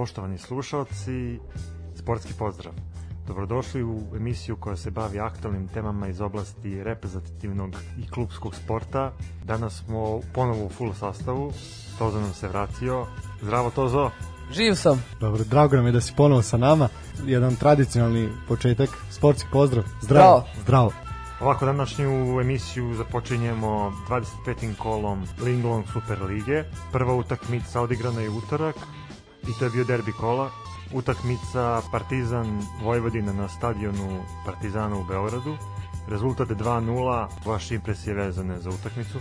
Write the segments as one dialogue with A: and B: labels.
A: Poštovani slušalci, sportski pozdrav. Dobrodošli u emisiju koja se bavi aktualnim temama iz oblasti reprezentativnog i klubskog sporta. Danas smo ponovo u full sastavu. Tozo nam se vratio. Zdravo Tozo.
B: Živ sam.
C: Dobro, drago nam je da si ponovo sa nama. Jedan tradicionalni početak, sportski pozdrav.
B: Zdravo.
C: Zdravo.
A: Ovako današnju emisiju započinjemo 25. kolom Linglong Super Lige. Prva utakmica odigrana je utorak i to je bio derbi kola. Utakmica Partizan Vojvodina na stadionu Partizana u Beogradu. Rezultat je 2-0. Vaše impresije vezane za utakmicu?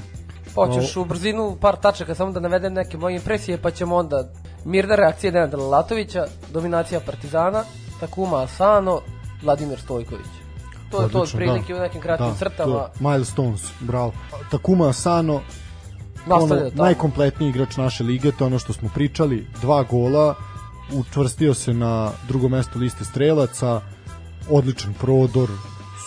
B: Hoćeš u brzinu par tačaka samo da navedem neke moje impresije pa ćemo onda mirna reakcija Dena Latovića, dominacija Partizana, Takuma Asano, Vladimir Stojković. To je to otprilike
C: da.
B: u nekim kratkim
C: da,
B: crtama.
C: To, milestones, bravo. Takuma Asano,
B: Nastavlja
C: ono, najkompletniji igrač naše lige, to je ono što smo pričali, dva gola, učvrstio se na drugo mesto liste strelaca, odličan prodor,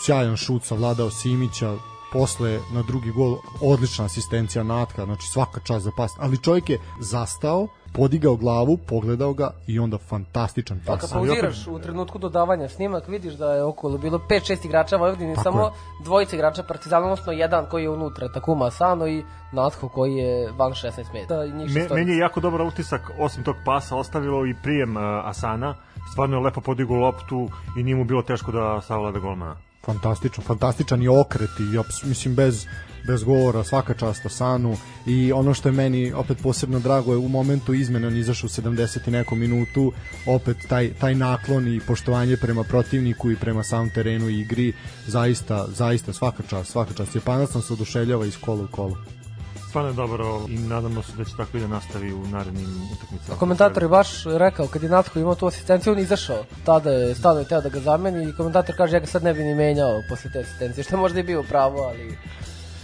C: sjajan šut savladao Simića, posle na drugi gol odlična asistencija Natka, znači svaka čast za pas, ali čovjek je zastao, podigao glavu, pogledao ga i onda fantastičan
B: Pa
C: pas.
B: kad pauziraš u trenutku dodavanja snimak, vidiš da je okolo bilo 5-6 igrača Vojvodine,
C: Tako
B: samo
C: je.
B: dvojica igrača Partizana, odnosno jedan koji je unutra, Takuma Asano i Natho koji je van 16 metara. Njih
A: Me, meni je jako dobar utisak, osim tog pasa, ostavilo i prijem uh, Asana. Stvarno je lepo podigao loptu i nije mu bilo teško da savlada golmana.
C: Fantastičan, fantastičan i okret i aps- mislim bez bez govora, svaka čast Asanu i ono što je meni opet posebno drago je u momentu izmene on izašao u 70 i nekom minutu opet taj, taj naklon i poštovanje prema protivniku i prema samom terenu i igri zaista, zaista svaka čast, svaka čast. Japanac nam se oduševljava iz kola u kolo
A: Stvarno je dobro i nadamo se da će tako i da nastavi u narednim utakmicama.
B: Komentator je baš rekao kad je Natko imao tu asistenciju, on izašao. Tada je stano je teo da ga zameni i komentator kaže ja ga sad ne bi ni menjao posle te asistencije, što možda i bio pravo, ali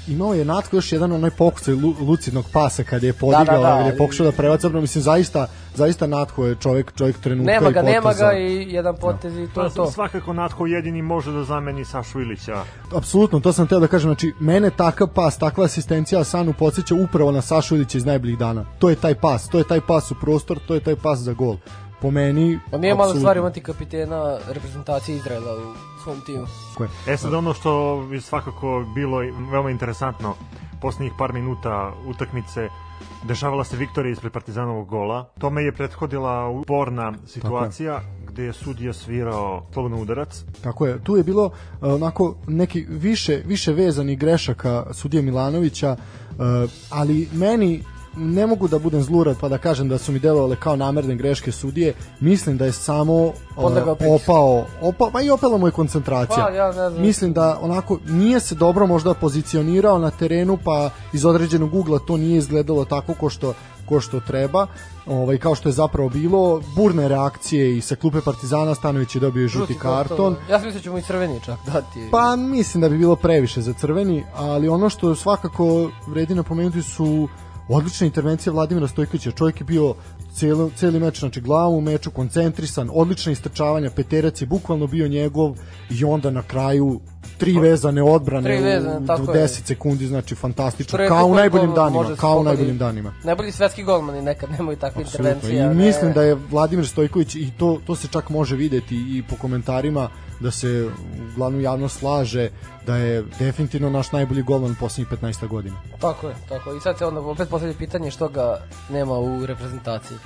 C: imao je Natko još jedan onaj pokucaj lu, lucidnog pasa kad je podigao,
B: Da, da, da,
C: kad je
B: i-
C: pokušao da prebaci, zapravo mislim zaista zaista Natko je čovjek čovjek trenutka
B: nema
C: i
B: ga, nema
C: poteza.
B: ga i jedan potez i to je to.
A: Pa, svakako Natko jedini može da zameni Sašu Ilića.
C: Apsolutno, to sam teo da kažem, znači mene takav pas, takva asistencija Sanu podsjeća upravo na Sašu Ilića iz najboljih dana. To je taj pas, to je taj pas u prostor, to je taj pas za gol. Po meni
B: Pa nije malo stvari imati kapitena reprezentacije Izraela u svom timu.
C: Tako je.
A: E sad ono što je svakako bilo veoma interesantno poslednjih par minuta utakmice dešavala se viktorija ispred Partizanovog gola. Tome je prethodila uporna situacija gde je sudija svirao slobodno udarac.
C: Tako je, tu je bilo uh, onako neki više više vezanih grešaka sudije Milanovića, uh, ali meni ne mogu da budem zlurad pa da kažem da su mi delovale kao namerne greške sudije. Mislim da je samo uh, opao, opao, pa i opala mu je koncentracija.
B: Pa, ja ne znam.
C: Mislim da onako nije se dobro možda pozicionirao na terenu, pa iz određenog ugla to nije izgledalo tako ko što ko što treba, ovaj kao što je zapravo bilo, burne reakcije i sa klupe Partizana Stanović je dobio žuti, karton.
B: Ja sam mislio da ćemo i crveni čak dati.
C: Pa mislim da bi bilo previše za crveni, ali ono što svakako vredi napomenuti su odlične intervencije Vladimira Stojkovića. Čovjek je bio cijeli, cijeli meč, znači glavom u meču, koncentrisan, odlična istrčavanja, peterac je bukvalno bio njegov i onda na kraju tri vezane odbrane
B: Tri vezane,
C: u,
B: tako
C: u
B: je.
C: 10 sekundi, znači fantastično,
B: Prvi
C: kao u najboljim danima, kao u najboljim danima.
B: Najbolji svetski golmani nekad nemaju takve
C: Apsolutno.
B: intervencije.
C: I
B: ne-
C: mislim da je Vladimir Stojković i to to se čak može videti i po komentarima da se uglavnom javno slaže da je definitivno naš najbolji golman poslednjih 15 godina.
B: Tako je, tako. I sad se onda opet postavlja pitanje što ga nema u reprezentaciji.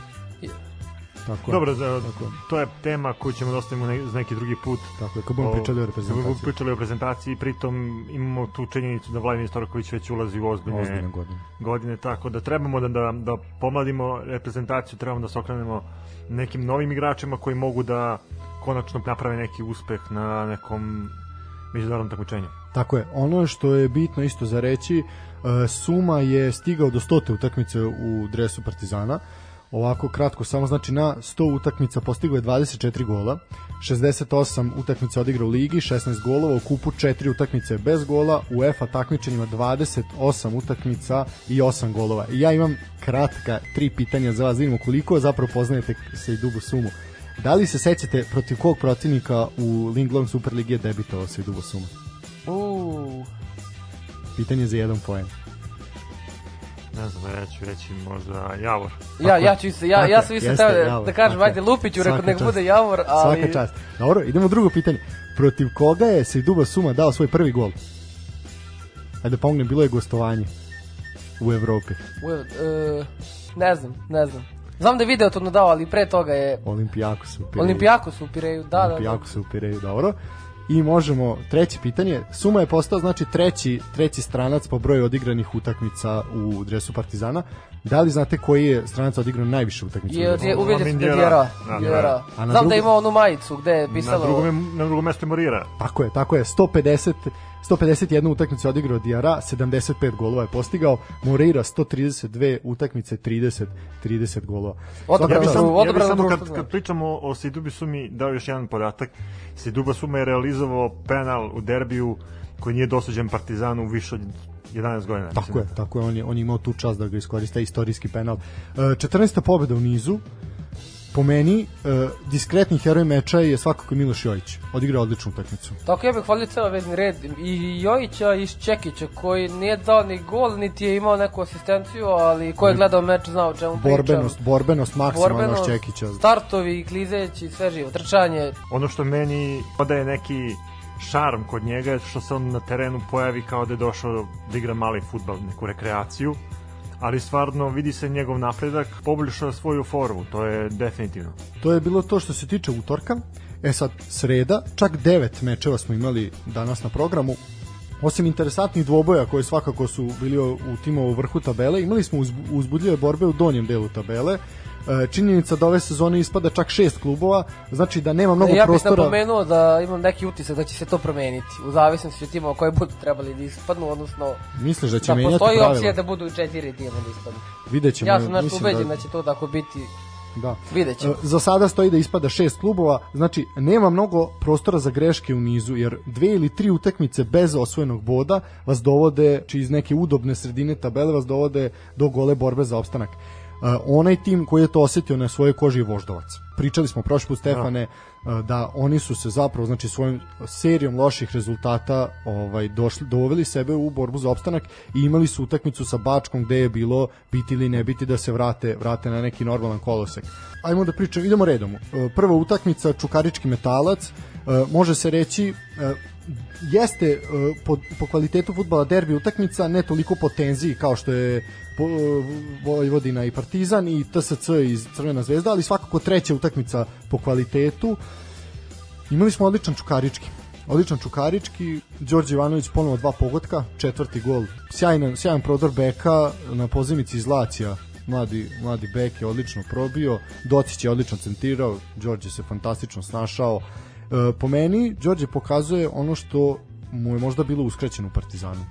C: Tako.
A: Dobro, za,
C: Tako
A: to je tema koju ćemo da ostavimo ne, za neki drugi put.
C: Tako je, kad budemo pričali o
A: kad budemo
C: reprezentaciji.
A: pričali o reprezentaciji, pritom imamo tu činjenicu da Vladimir Storković već ulazi u ozbiljne,
C: Ozbiljne godine.
A: godine, tako da trebamo da, da, da pomladimo reprezentaciju, trebamo da se okrenemo nekim novim igračima koji mogu da konačno naprave neki uspeh na nekom međunarodnom takmičenju.
C: Tako je. Ono što je bitno isto za reći, e, Suma je stigao do 100. utakmice u dresu Partizana. Ovako kratko, samo znači na 100 utakmica postigao je 24 gola, 68 utakmica odigrao u ligi, 16 golova, u kupu 4 utakmice bez gola, u EFA takmičenjima 28 utakmica i 8 golova. I ja imam kratka tri pitanja za vas, da vidimo koliko zapravo poznajete se i dugo sumu. Da li se sećate protiv kog protivnika u Linglong Superligi je debitovao se i dugo suma?
B: Uuu,
C: Pitanje za jedan poen.
A: Ne znam, ja ću reći možda Javor.
B: Ja, ja ću se, ja,
C: Tako
B: ja sam isto teo da, da kažem,
C: tako
B: ajde Lupiću, rekao nek
C: čast.
B: bude Javor, ali...
C: Svaka čast. Dobro, idemo u drugo pitanje. Protiv koga je Sejduba Suma dao svoj prvi gol? Ajde pomognem, bilo je gostovanje u Evropi.
B: U, e, ne znam, ne znam. Znam da je video to nadao, ali pre toga je
C: Olimpijakos u Pireju.
B: Olimpijakos u Pireju, da, da, da.
C: Olimpijakos u Pireju, dobro. I možemo, treće pitanje, Suma je postao znači treći, treći stranac po broju odigranih utakmica u dresu Partizana. Da li znate koji je stranac odigrao najviše utakmica?
B: Je, je da je
A: Mindjera.
B: Djera.
A: Da,
B: Djera.
A: da.
C: A na
B: Znam da
C: drugo-
B: ima onu majicu gde je
A: Na
B: pisalo...
A: drugom, je- na drugom mestu je Morira.
C: Tako je, tako je. 150 151 utakmicu je odigrao Diara, 75 golova je postigao, Moreira 132 utakmice, 30 30 golova.
B: Odabrano
A: Ja samo, ja
B: odabrano
A: samo kad, kad pričamo o Sidubi Sumi dao još jedan podatak. Siduba Suma je realizovao penal u derbiju koji nije dosuđen Partizanu više od 11 godina.
C: Tako je, tako je, on je, on je imao tu čast da ga iskoriste, istorijski penal. E, 14. pobjeda u nizu, po meni, e, diskretni heroj meča je svakako Miloš Jojić. Odigrao odličnu utakmicu.
B: Tako ja bih hvalio ceo vezni red i Jojića i Čekića koji nije dao ni gol, niti je imao neku asistenciju, ali ko je gledao meč znao o čemu pričam.
C: Borbenost, borbenost maksimalno od Čekića.
B: startovi, klizeći, sve živo, trčanje.
A: Ono što meni odaje neki šarm kod njega je što se on na terenu pojavi kao da je došao da igra mali futbal, neku rekreaciju, ali stvarno vidi se njegov napredak, poboljšao svoju formu, to je definitivno.
C: To je bilo to što se tiče utorka. E sad, sreda, čak devet mečeva smo imali danas na programu. Osim interesantnih dvoboja koji svakako su bili u timovu vrhu tabele, imali smo uzbu- uzbudljive borbe u donjem delu tabele. E, činjenica da ove sezone ispada čak šest klubova, znači da nema mnogo
B: ja bih
C: prostora.
B: napomenuo da imam neki utisak da će se to promeniti, u zavisnosti od timova koji budu trebali da ispadnu, odnosno
C: Misliš da će
B: da
C: menjati
B: postoji
C: pravila?
B: opcija da budu četiri tima da ispadnu.
C: Vidjet ćemo.
B: Ja sam nešto
C: mislim
B: ubeđen da će to tako biti,
C: Da.
B: vidjet ćemo.
C: E, Za sada stoji da ispada šest klubova, znači nema mnogo prostora za greške u nizu, jer dve ili tri utakmice bez osvojenog boda vas dovode, či iz neke udobne sredine tabele vas dovode do gole borbe za opstanak. E, onaj tim koji je to osetio na svojoj koži je Voždovac. Pričali smo prošli put Stefane e, da oni su se zapravo znači svojom serijom loših rezultata ovaj došli doveli sebe u borbu za opstanak i imali su utakmicu sa Bačkom gde je bilo biti ili ne biti da se vrate vrate na neki normalan kolosek. Ajmo da pričamo, idemo redom. E, Prva utakmica Čukarički metalac, može se reći jeste po, po kvalitetu futbala derbi utakmica, ne toliko po tenziji kao što je Vojvodina i Partizan i TSC iz Crvena zvezda, ali svakako treća utakmica po kvalitetu. Imali smo odličan Čukarički. Odličan Čukarički, Đorđe Ivanović ponovo dva pogotka, četvrti gol. Sjajan, sjajan prodor beka na pozivnici iz Lacija. Mladi, mladi bek je odlično probio, Docić je odlično centrirao, Đorđe se fantastično snašao. E, po meni, Đorđe pokazuje ono što mu je možda bilo uskraćeno u Partizanu.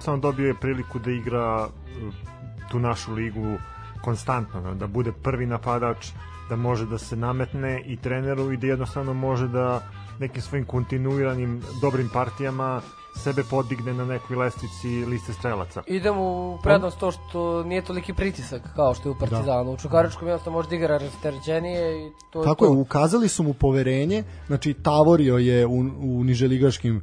A: Samo dobio je priliku da igra e, tu našu ligu konstantno, da bude prvi napadač, da može da se nametne i treneru i da jednostavno može da nekim svojim kontinuiranim dobrim partijama sebe podigne na nekoj lestvici liste strelaca.
B: Idemo u prednost to što nije toliki pritisak kao što je u Partizanu. U Čukaričkom jednostavno može da igra rasterećenije i to
C: Tako
B: je
C: je,
B: to.
C: ukazali su mu poverenje, znači Tavorio je u, u niželigaškim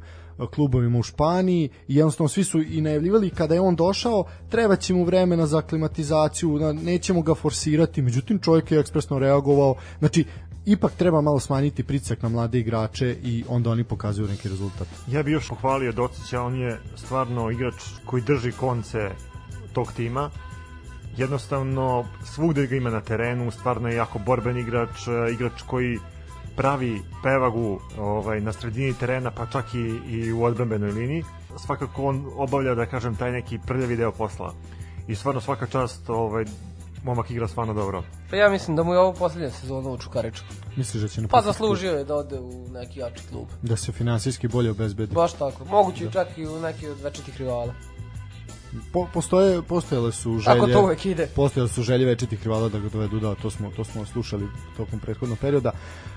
C: klubovima u Španiji i jednostavno svi su i najavljivali kada je on došao treba će mu vremena za aklimatizaciju, nećemo ga forsirati, međutim čovjek je ekspresno reagovao, znači ipak treba malo smanjiti pritisak na mlade igrače i onda oni pokazuju neki rezultat.
A: Ja bih još pohvalio Docića, on je stvarno igrač koji drži konce tog tima. Jednostavno, svugde ga ima na terenu, stvarno je jako borben igrač, e, igrač koji pravi pevagu ovaj, na sredini terena, pa čak i, i u odbrambenoj liniji. Svakako on obavlja, da kažem, taj neki prljavi deo posla. I stvarno svaka čast, ovaj, momak igra stvarno dobro.
B: Pa ja mislim da mu je ovo poslednja sezona u Čukaričku.
C: Misliš da će
B: Pa
C: napustiti
B: zaslužio je da ode u neki jači klub.
C: klub? da se finansijski bolje obezbedi?
B: Baš tako. Moguće da. čak i u neki od večitih rivala.
C: Po, postoje, postojale su želje
B: Tako to uvek ide.
C: postojale su želje večitih rivala da ga dovedu da to smo to smo slušali tokom prethodnog perioda.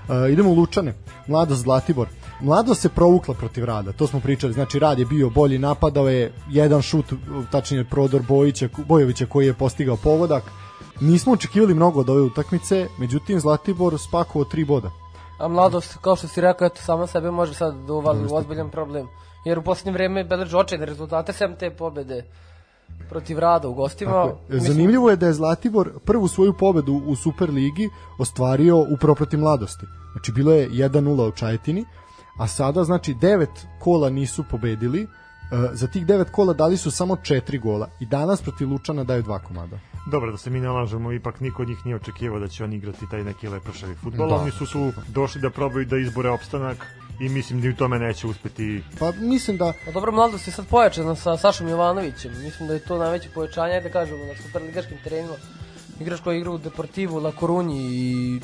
C: Uh, idemo u Lučane. Mladost Zlatibor. Mladost se provukla protiv Rada to smo pričali. Znači Rad je bio bolji napadao je jedan šut tačnije prodor Bojića Bojovića koji je postigao pogodak. Nismo očekivali mnogo od ove utakmice međutim Zlatibor spakovao tri boda.
B: A mladost, kao što si rekao, eto, sama sebe može sad da uvali u ozbiljan problem. Jer u poslednje vreme beleži očajne rezultate, sem te pobede protiv Rada u gostima.
C: Tako je. Zanimljivo je da je Zlatibor prvu svoju pobedu u Superligi ostvario upravo protiv mladosti. Znači bilo je 1-0 u Čajetini, a sada znači devet kola nisu pobedili, E, za tih devet kola dali su samo četiri gola i danas protiv Lučana daju dva komada.
A: Dobro, da se mi ne lažemo, ipak niko od njih nije očekivao da će oni igrati taj neki lepršavi futbol. Da. Oni su tu došli da probaju da izbore opstanak i mislim da i u tome neće uspeti.
C: Pa mislim da...
B: Pa dobro, mladost je sad pojačana sa Sašom Jovanovićem. Mislim da je to najveće pojačanje, da kažemo, na superligaškim terenima. Igrač koji igra u Deportivu, La Corunji i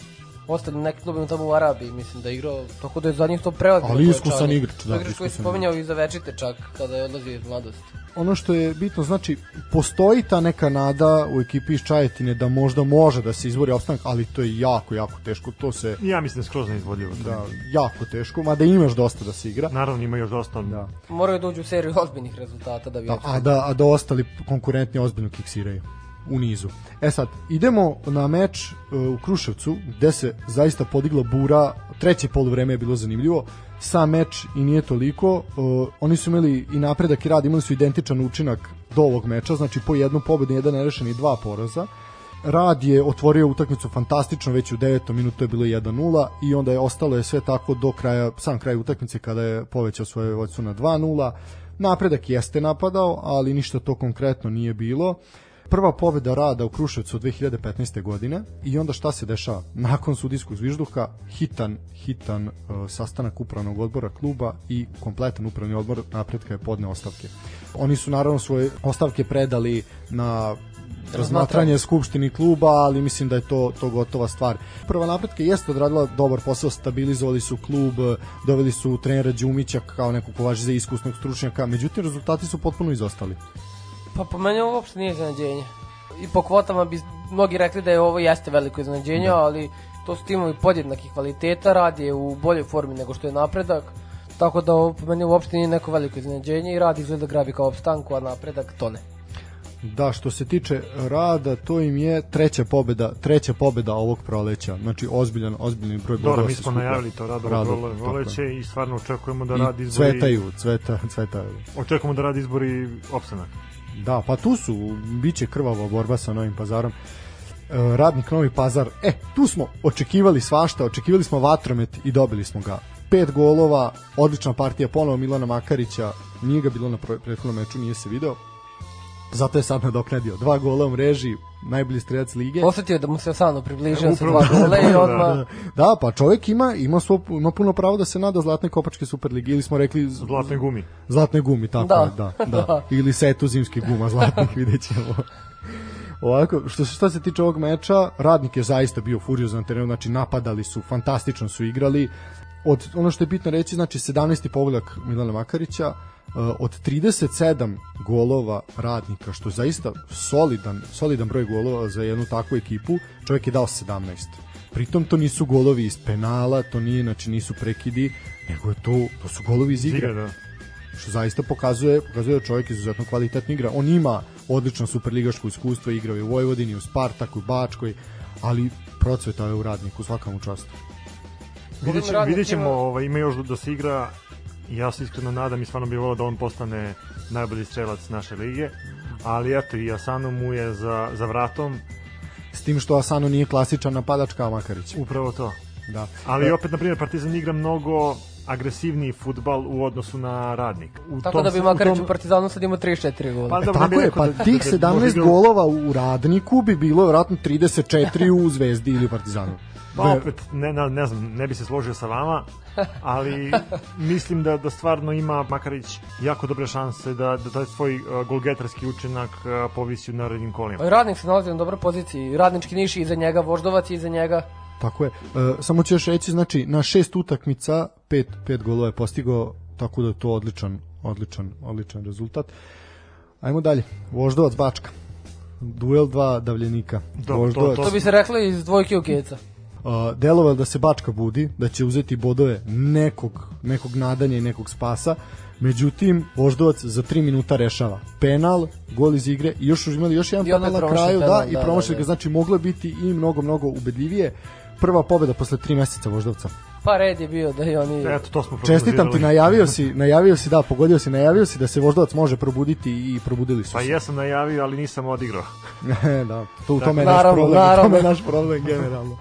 B: ostalim nekim klubima tamo u Arabiji, mislim da je igrao, tako da je za njih to preozbiljno.
C: Ali iskusan igrač,
B: da. Igrač koji se spominjao i za večite čak, kada je odlazio iz mladosti.
C: Ono što je bitno, znači, postoji ta neka nada u ekipi iz Čajetine da možda može da se izbori opstanak, ali to je jako, jako teško. To se...
A: Ja mislim da je skroz neizvodljivo.
C: Da, jako teško, mada imaš dosta da se igra.
A: Naravno, ima još dosta.
C: Da.
B: Moraju da uđu u seriju ozbiljnih rezultata da bi...
C: Da, a, da, a da ostali konkurentni ozbiljno kiksiraju u nizu. E sad, idemo na meč uh, u Kruševcu, gde se zaista podigla bura, treće poluvreme je bilo zanimljivo, sam meč i nije toliko, uh, oni su imali i napredak i rad, imali su identičan učinak do ovog meča, znači po jednu pobedu, jedan nerešen i dva poraza. Rad je otvorio utakmicu fantastično, već u 9. minutu je bilo 1-0 i onda je ostalo je sve tako do kraja, sam kraj utakmice kada je povećao svoje vođstvo na 2-0. Napredak jeste napadao, ali ništa to konkretno nije bilo. Prva pobeda rada u Kruševcu od 2015. godine i onda šta se dešava? Nakon sudijskog zvižduha hitan, hitan uh, sastanak upravnog odbora kluba i kompletan upravni odbor napretka je podne ostavke. Oni su naravno svoje ostavke predali na razmatranje skupštini kluba, ali mislim da je to to gotova stvar. Prva napretka jeste odradila dobar posao, stabilizovali su klub, doveli su trenera Đumića kao nekog ko važi za iskusnog stručnjaka, međutim rezultati su potpuno izostali.
B: Pa po meni ovo uopšte nije iznenađenje. I po kvotama bi mnogi rekli da je ovo jeste veliko iznenađenje, da. ali to su timovi podjednakih kvaliteta, rad je u boljoj formi nego što je napredak, tako da ovo po meni uopšte nije neko veliko iznenađenje i rad izgleda grabi kao opstanku, a napredak to ne.
C: Da, što se tiče rada, to im je treća pobeda, treća pobeda ovog proleća. Znači ozbiljan, ozbiljan broj bodova.
A: Dobro, mi smo najavili to rado rado proleće i stvarno očekujemo da rad izbori
C: cvetaju, cveta, cvetaju.
A: Očekujemo da rad izbori opstanak.
C: Da, pa tu su, biće krvava borba sa Novim pazarom. E, radnik Novi Pazar, e, tu smo očekivali svašta, očekivali smo vatromet i dobili smo ga. Pet golova, odlična partija ponovo Milana Makarića, nije ga bilo na prethodnom meču, nije se video. Zato je sad nadoknadio. Dva gola u mreži, najbolji strelac lige.
B: Osetio da mu se Sano približio sa dva gola i odmah... Da,
C: da, pa čovjek ima, ima, svo, ima puno pravo da se nada Zlatnoj Kopačke Superligi ili smo rekli...
A: Zlatne gumi.
C: Zlatne gumi, tako da. da, da. Ili setu zimskih guma zlatnih, vidjet ćemo. Ovako, što se što se tiče ovog meča, Radnik je zaista bio furiozan na terenu, znači napadali su, fantastično su igrali. Od ono što je bitno reći, znači 17. pogodak Milana Makarića, od 37 golova radnika, što je zaista solidan, solidan broj golova za jednu takvu ekipu, čovjek je dao 17. Pritom to nisu golovi iz penala, to nije, znači nisu prekidi, nego je to, to su golovi iz igre. Da. Što zaista pokazuje, pokazuje da čovjek izuzetno kvalitetno igra. On ima odlično superligaško iskustvo, igrao je u Vojvodini, u Spartaku, u Bačkoj, ali procvetao je u radniku, svakom u častu.
A: Vidjet, ćemo, vidjet ćemo, ovaj, ima još da se igra ja se iskreno nadam i stvarno bih volao da on postane najbolji strelac naše lige, ali eto i Asano mu je za, za vratom.
C: S tim što Asano nije klasičan napadač kao Makarić.
A: Upravo to.
C: Da.
A: Ali opet, na primjer, Partizan igra mnogo agresivniji futbal u odnosu na radnik.
B: U tako tom, da bi Makarić u, tom... u Partizanu sad imao 34 gola.
C: Pa, e, tako je, pa da, tih 17 da, golova u radniku bi bilo vjerojatno 34 u Zvezdi ili u Partizanu.
A: Pa opet, ne, ne, ne znam, ne bi se složio sa vama, ali mislim da, da stvarno ima Makarić jako dobre šanse da, da taj svoj uh, golgetarski učinak uh, povisi u narednim kolima.
B: Radnik se nalazi na dobroj poziciji, radnički niš iza njega, voždovac iza njega.
C: Tako je. E, samo ću još reći, znači, na šest utakmica, pet, pet golova je postigao, tako da je to odličan, odličan, odličan rezultat. Ajmo dalje. Voždovac Bačka. Duel dva davljenika.
B: Do, Voždovac. To, to, to bi se rekli iz dvojke u keca
C: uh, delovalo da se Bačka budi, da će uzeti bodove nekog, nekog nadanja i nekog spasa, međutim Voždovac za 3 minuta rešava penal, gol iz igre i još imali još jedan penal na kraju, penal, da, da, i promašili da, da, ga, znači moglo biti i mnogo, mnogo ubedljivije. Prva pobeda posle 3 meseca Voždovca
B: Pa red je bio da i oni...
A: Eto, to smo
C: Čestitam ti, najavio si, najavio si, da, pogodio si, najavio si da se voždovac može probuditi i probudili su
A: Pa
C: se.
A: jesam najavio, ali nisam odigrao.
C: da, to u tome je naš
B: Naravno,
C: problem, u tome
B: naravno.
C: je naš problem generalno.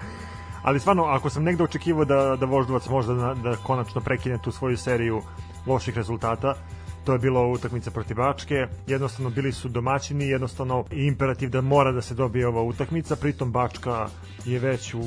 A: Ali stvarno, ako sam negde očekivao da, da Voždovac možda da, da konačno prekine tu svoju seriju loših rezultata, to je bilo utakmica protiv Bačke, jednostavno bili su domaćini, jednostavno imperativ da mora da se dobije ova utakmica, pritom Bačka je već u,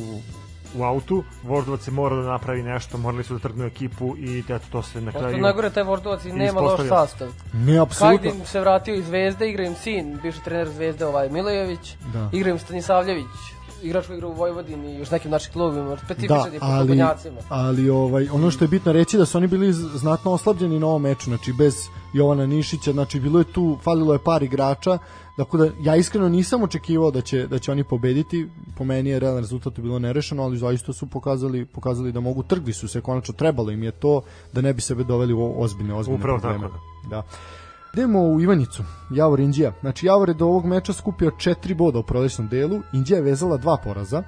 A: u autu, Voždovac je morao da napravi nešto, morali su da trgnu ekipu i eto, to se na kraju...
B: najgore, taj Voždovac i nema loš sastav.
C: Ne, apsolutno.
B: Kajdin se vratio iz Zvezde, igra im sin, bivši trener Zvezde ovaj Milojević,
C: Da.
B: igra im Stanisavljević, igrač koji igra u Vojvodini i još nekim našim klubima,
C: Da,
B: specifičan je po
C: ali, ali ovaj, ono što je bitno reći da su oni bili znatno oslabljeni na ovom meču, znači bez Jovana Nišića, znači bilo je tu, falilo je par igrača, Dakle, da ja iskreno nisam očekivao da će da će oni pobediti. Po meni je realan rezultat bilo nerešeno, ali zaista su pokazali pokazali da mogu trgli su se konačno trebalo im je to da ne bi sebe doveli u ozbiljne ozbiljne
A: Upravo
C: probleme.
A: tako,
C: Da. Idemo u Ivanjicu, Javor Indija. Znači Javor je do ovog meča skupio 4 boda u prolećnom delu, Indija je vezala dva poraza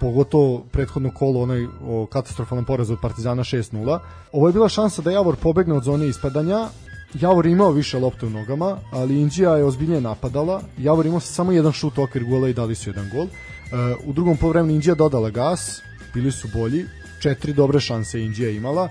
C: pogotovo prethodno kolo onaj o katastrofalan poraz od Partizana 6-0. Ovo je bila šansa da Javor pobegne od zone ispadanja. Javor imao više lopte u nogama, ali Indija je ozbiljnije napadala. Javor imao samo jedan šut okvir gola i dali su jedan gol. E, u drugom poluvremenu Indija dodala gas, bili su bolji, četiri dobre šanse Indija imala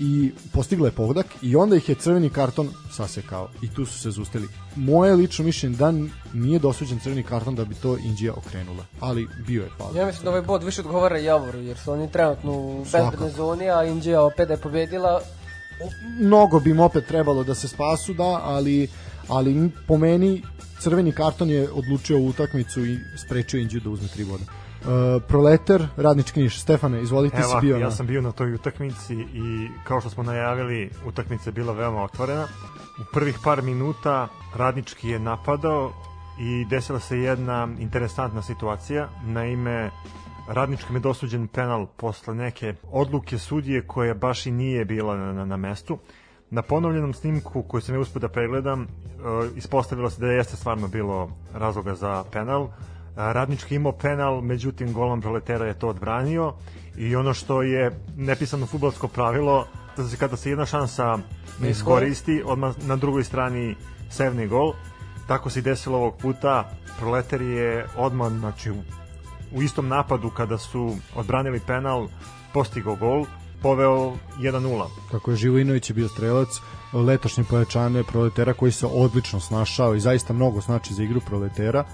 C: i postigla je pogodak i onda ih je crveni karton sasekao i tu su se zustili. Moje lično mišljenje da nije dosuđen crveni karton da bi to Indija okrenula, ali bio je hvala.
B: Ja mislim da ovaj bod više odgovara Javoru, jer su oni trenutno u bezbednoj zoni, a Indija opet je pobedila.
C: mnogo bi im opet trebalo da se spasu, da, ali, ali po meni crveni karton je odlučio utakmicu i sprečio Indiju da uzme tri boda. Uh, proleter, radnički niš. Stefane, izvolite
A: Evo,
C: si bio
A: ja
C: na...
A: sam bio na toj utakmici i kao što smo najavili, utakmica je bila veoma otvorena. U prvih par minuta radnički je napadao i desila se jedna interesantna situacija. Naime, radničkom je dosuđen penal posle neke odluke sudije koja baš i nije bila na, na, na mestu. Na ponovljenom snimku koji sam je uspio da pregledam, e, ispostavilo se da jeste stvarno bilo razloga za penal. Radnički imao penal, međutim golom proletera je to odbranio i ono što je nepisano futbolsko pravilo, da se kada se jedna šansa ne iskoristi, odmah na drugoj strani sevni gol. Tako se i desilo ovog puta. Proleter je odmah, znači, u, istom napadu kada su odbranili penal, postigao gol, poveo 1-0.
C: Kako je Živojinović je bio strelac, letošnje pojačane proletera koji se odlično snašao i zaista mnogo znači za igru proletera.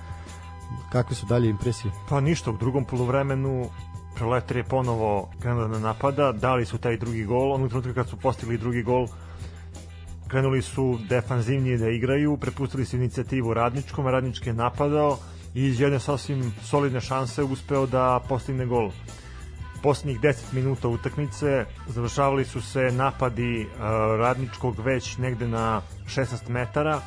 C: Kakve su dalje impresije?
A: Pa ništa, u drugom poluvremenu Proletar je ponovo krenuo da napada, dali su taj drugi gol, onog trenutka kad su postigli drugi gol, krenuli su defanzivnije da igraju, prepustili su inicijativu radničkom, radnički je napadao i iz jedne sasvim solidne šanse uspeo da postigne gol. Poslednjih 10 minuta utakmice završavali su se napadi uh, radničkog već negde na 16 metara,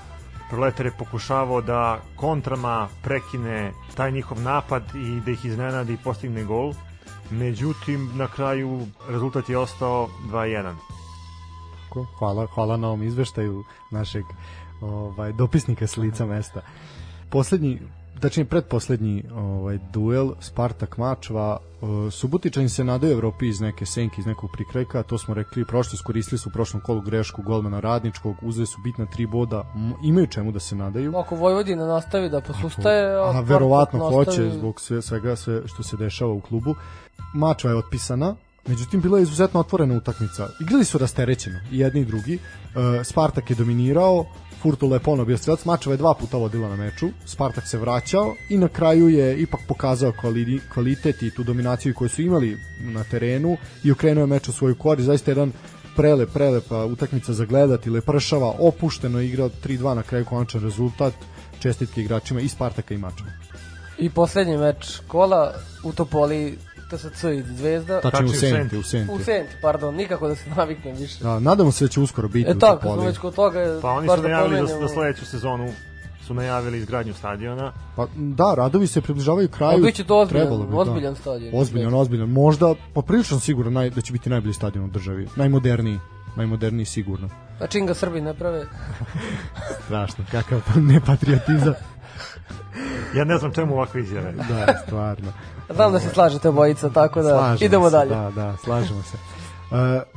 A: Proletar je pokušavao da kontrama prekine taj njihov napad i da ih iznenadi i postigne gol. Međutim, na kraju rezultat je ostao 2-1.
C: Tako, Hvala, hvala na ovom izveštaju našeg ovaj, dopisnika s lica mesta. Poslednji, tačnije predposlednji ovaj, duel Spartak Mačva uh, Subotičani se nadaju Evropi iz neke senke, iz nekog prikrajka, to smo rekli prošlo, iskoristili su u prošlom kolu grešku golmana Radničkog, uzeli su bitna tri boda, imaju čemu da se nadaju.
B: Ako Vojvodina nastavi da posustaje,
C: A
B: Spartak
C: verovatno
B: nastavi-
C: hoće zbog sve, svega sve što se dešava u klubu. Mačva je otpisana, međutim bila je izuzetno otvorena utakmica. Igrali su rasterećeno i jedni i drugi. E, Spartak je dominirao, Furtula je ponovo bio strelac, Mačeva je dva puta vodila na meču, Spartak se vraćao i na kraju je ipak pokazao kvali, kvalitet i tu dominaciju koju su imali na terenu i okrenuo je meč u svoju korist. Zaista jedan prelep, prelepa utakmica za gledati, lepršava, opušteno je igrao 3-2 na kraju konačan rezultat, čestitke igračima i Spartaka i Mačeva.
B: I poslednji meč kola u Topoli TSC i Zvezda.
C: Tačnije u Senti, u Senti.
B: U Senti, pardon, nikako da se naviknem više.
C: Da, nadamo se da će uskoro biti
B: E
C: u
B: tako, smo
C: Topoli.
B: već kod toga,
A: Pa oni su
B: da
A: najavili za,
B: pomenemo.
A: za sledeću sezonu su najavili izgradnju stadiona.
C: Pa, da, radovi se približavaju kraju.
B: A biće to ozbiljan-
C: trebalo bi,
B: ozbiljan
C: da.
B: stadion.
C: Ozbiljan, ozbiljan. Možda, poprilično sigurno naj, da će biti najbolji stadion u državi. Najmoderniji. Najmoderniji sigurno.
B: A čim ga Srbi ne prave?
C: Strašno, kakav to nepatriotizam.
A: Ja ne znam čemu ovakve izjave.
C: da, stvarno.
B: Znam da se slažete obojica, tako da
C: Slažemo
B: idemo
C: se,
B: dalje.
C: Da, da, slažemo se.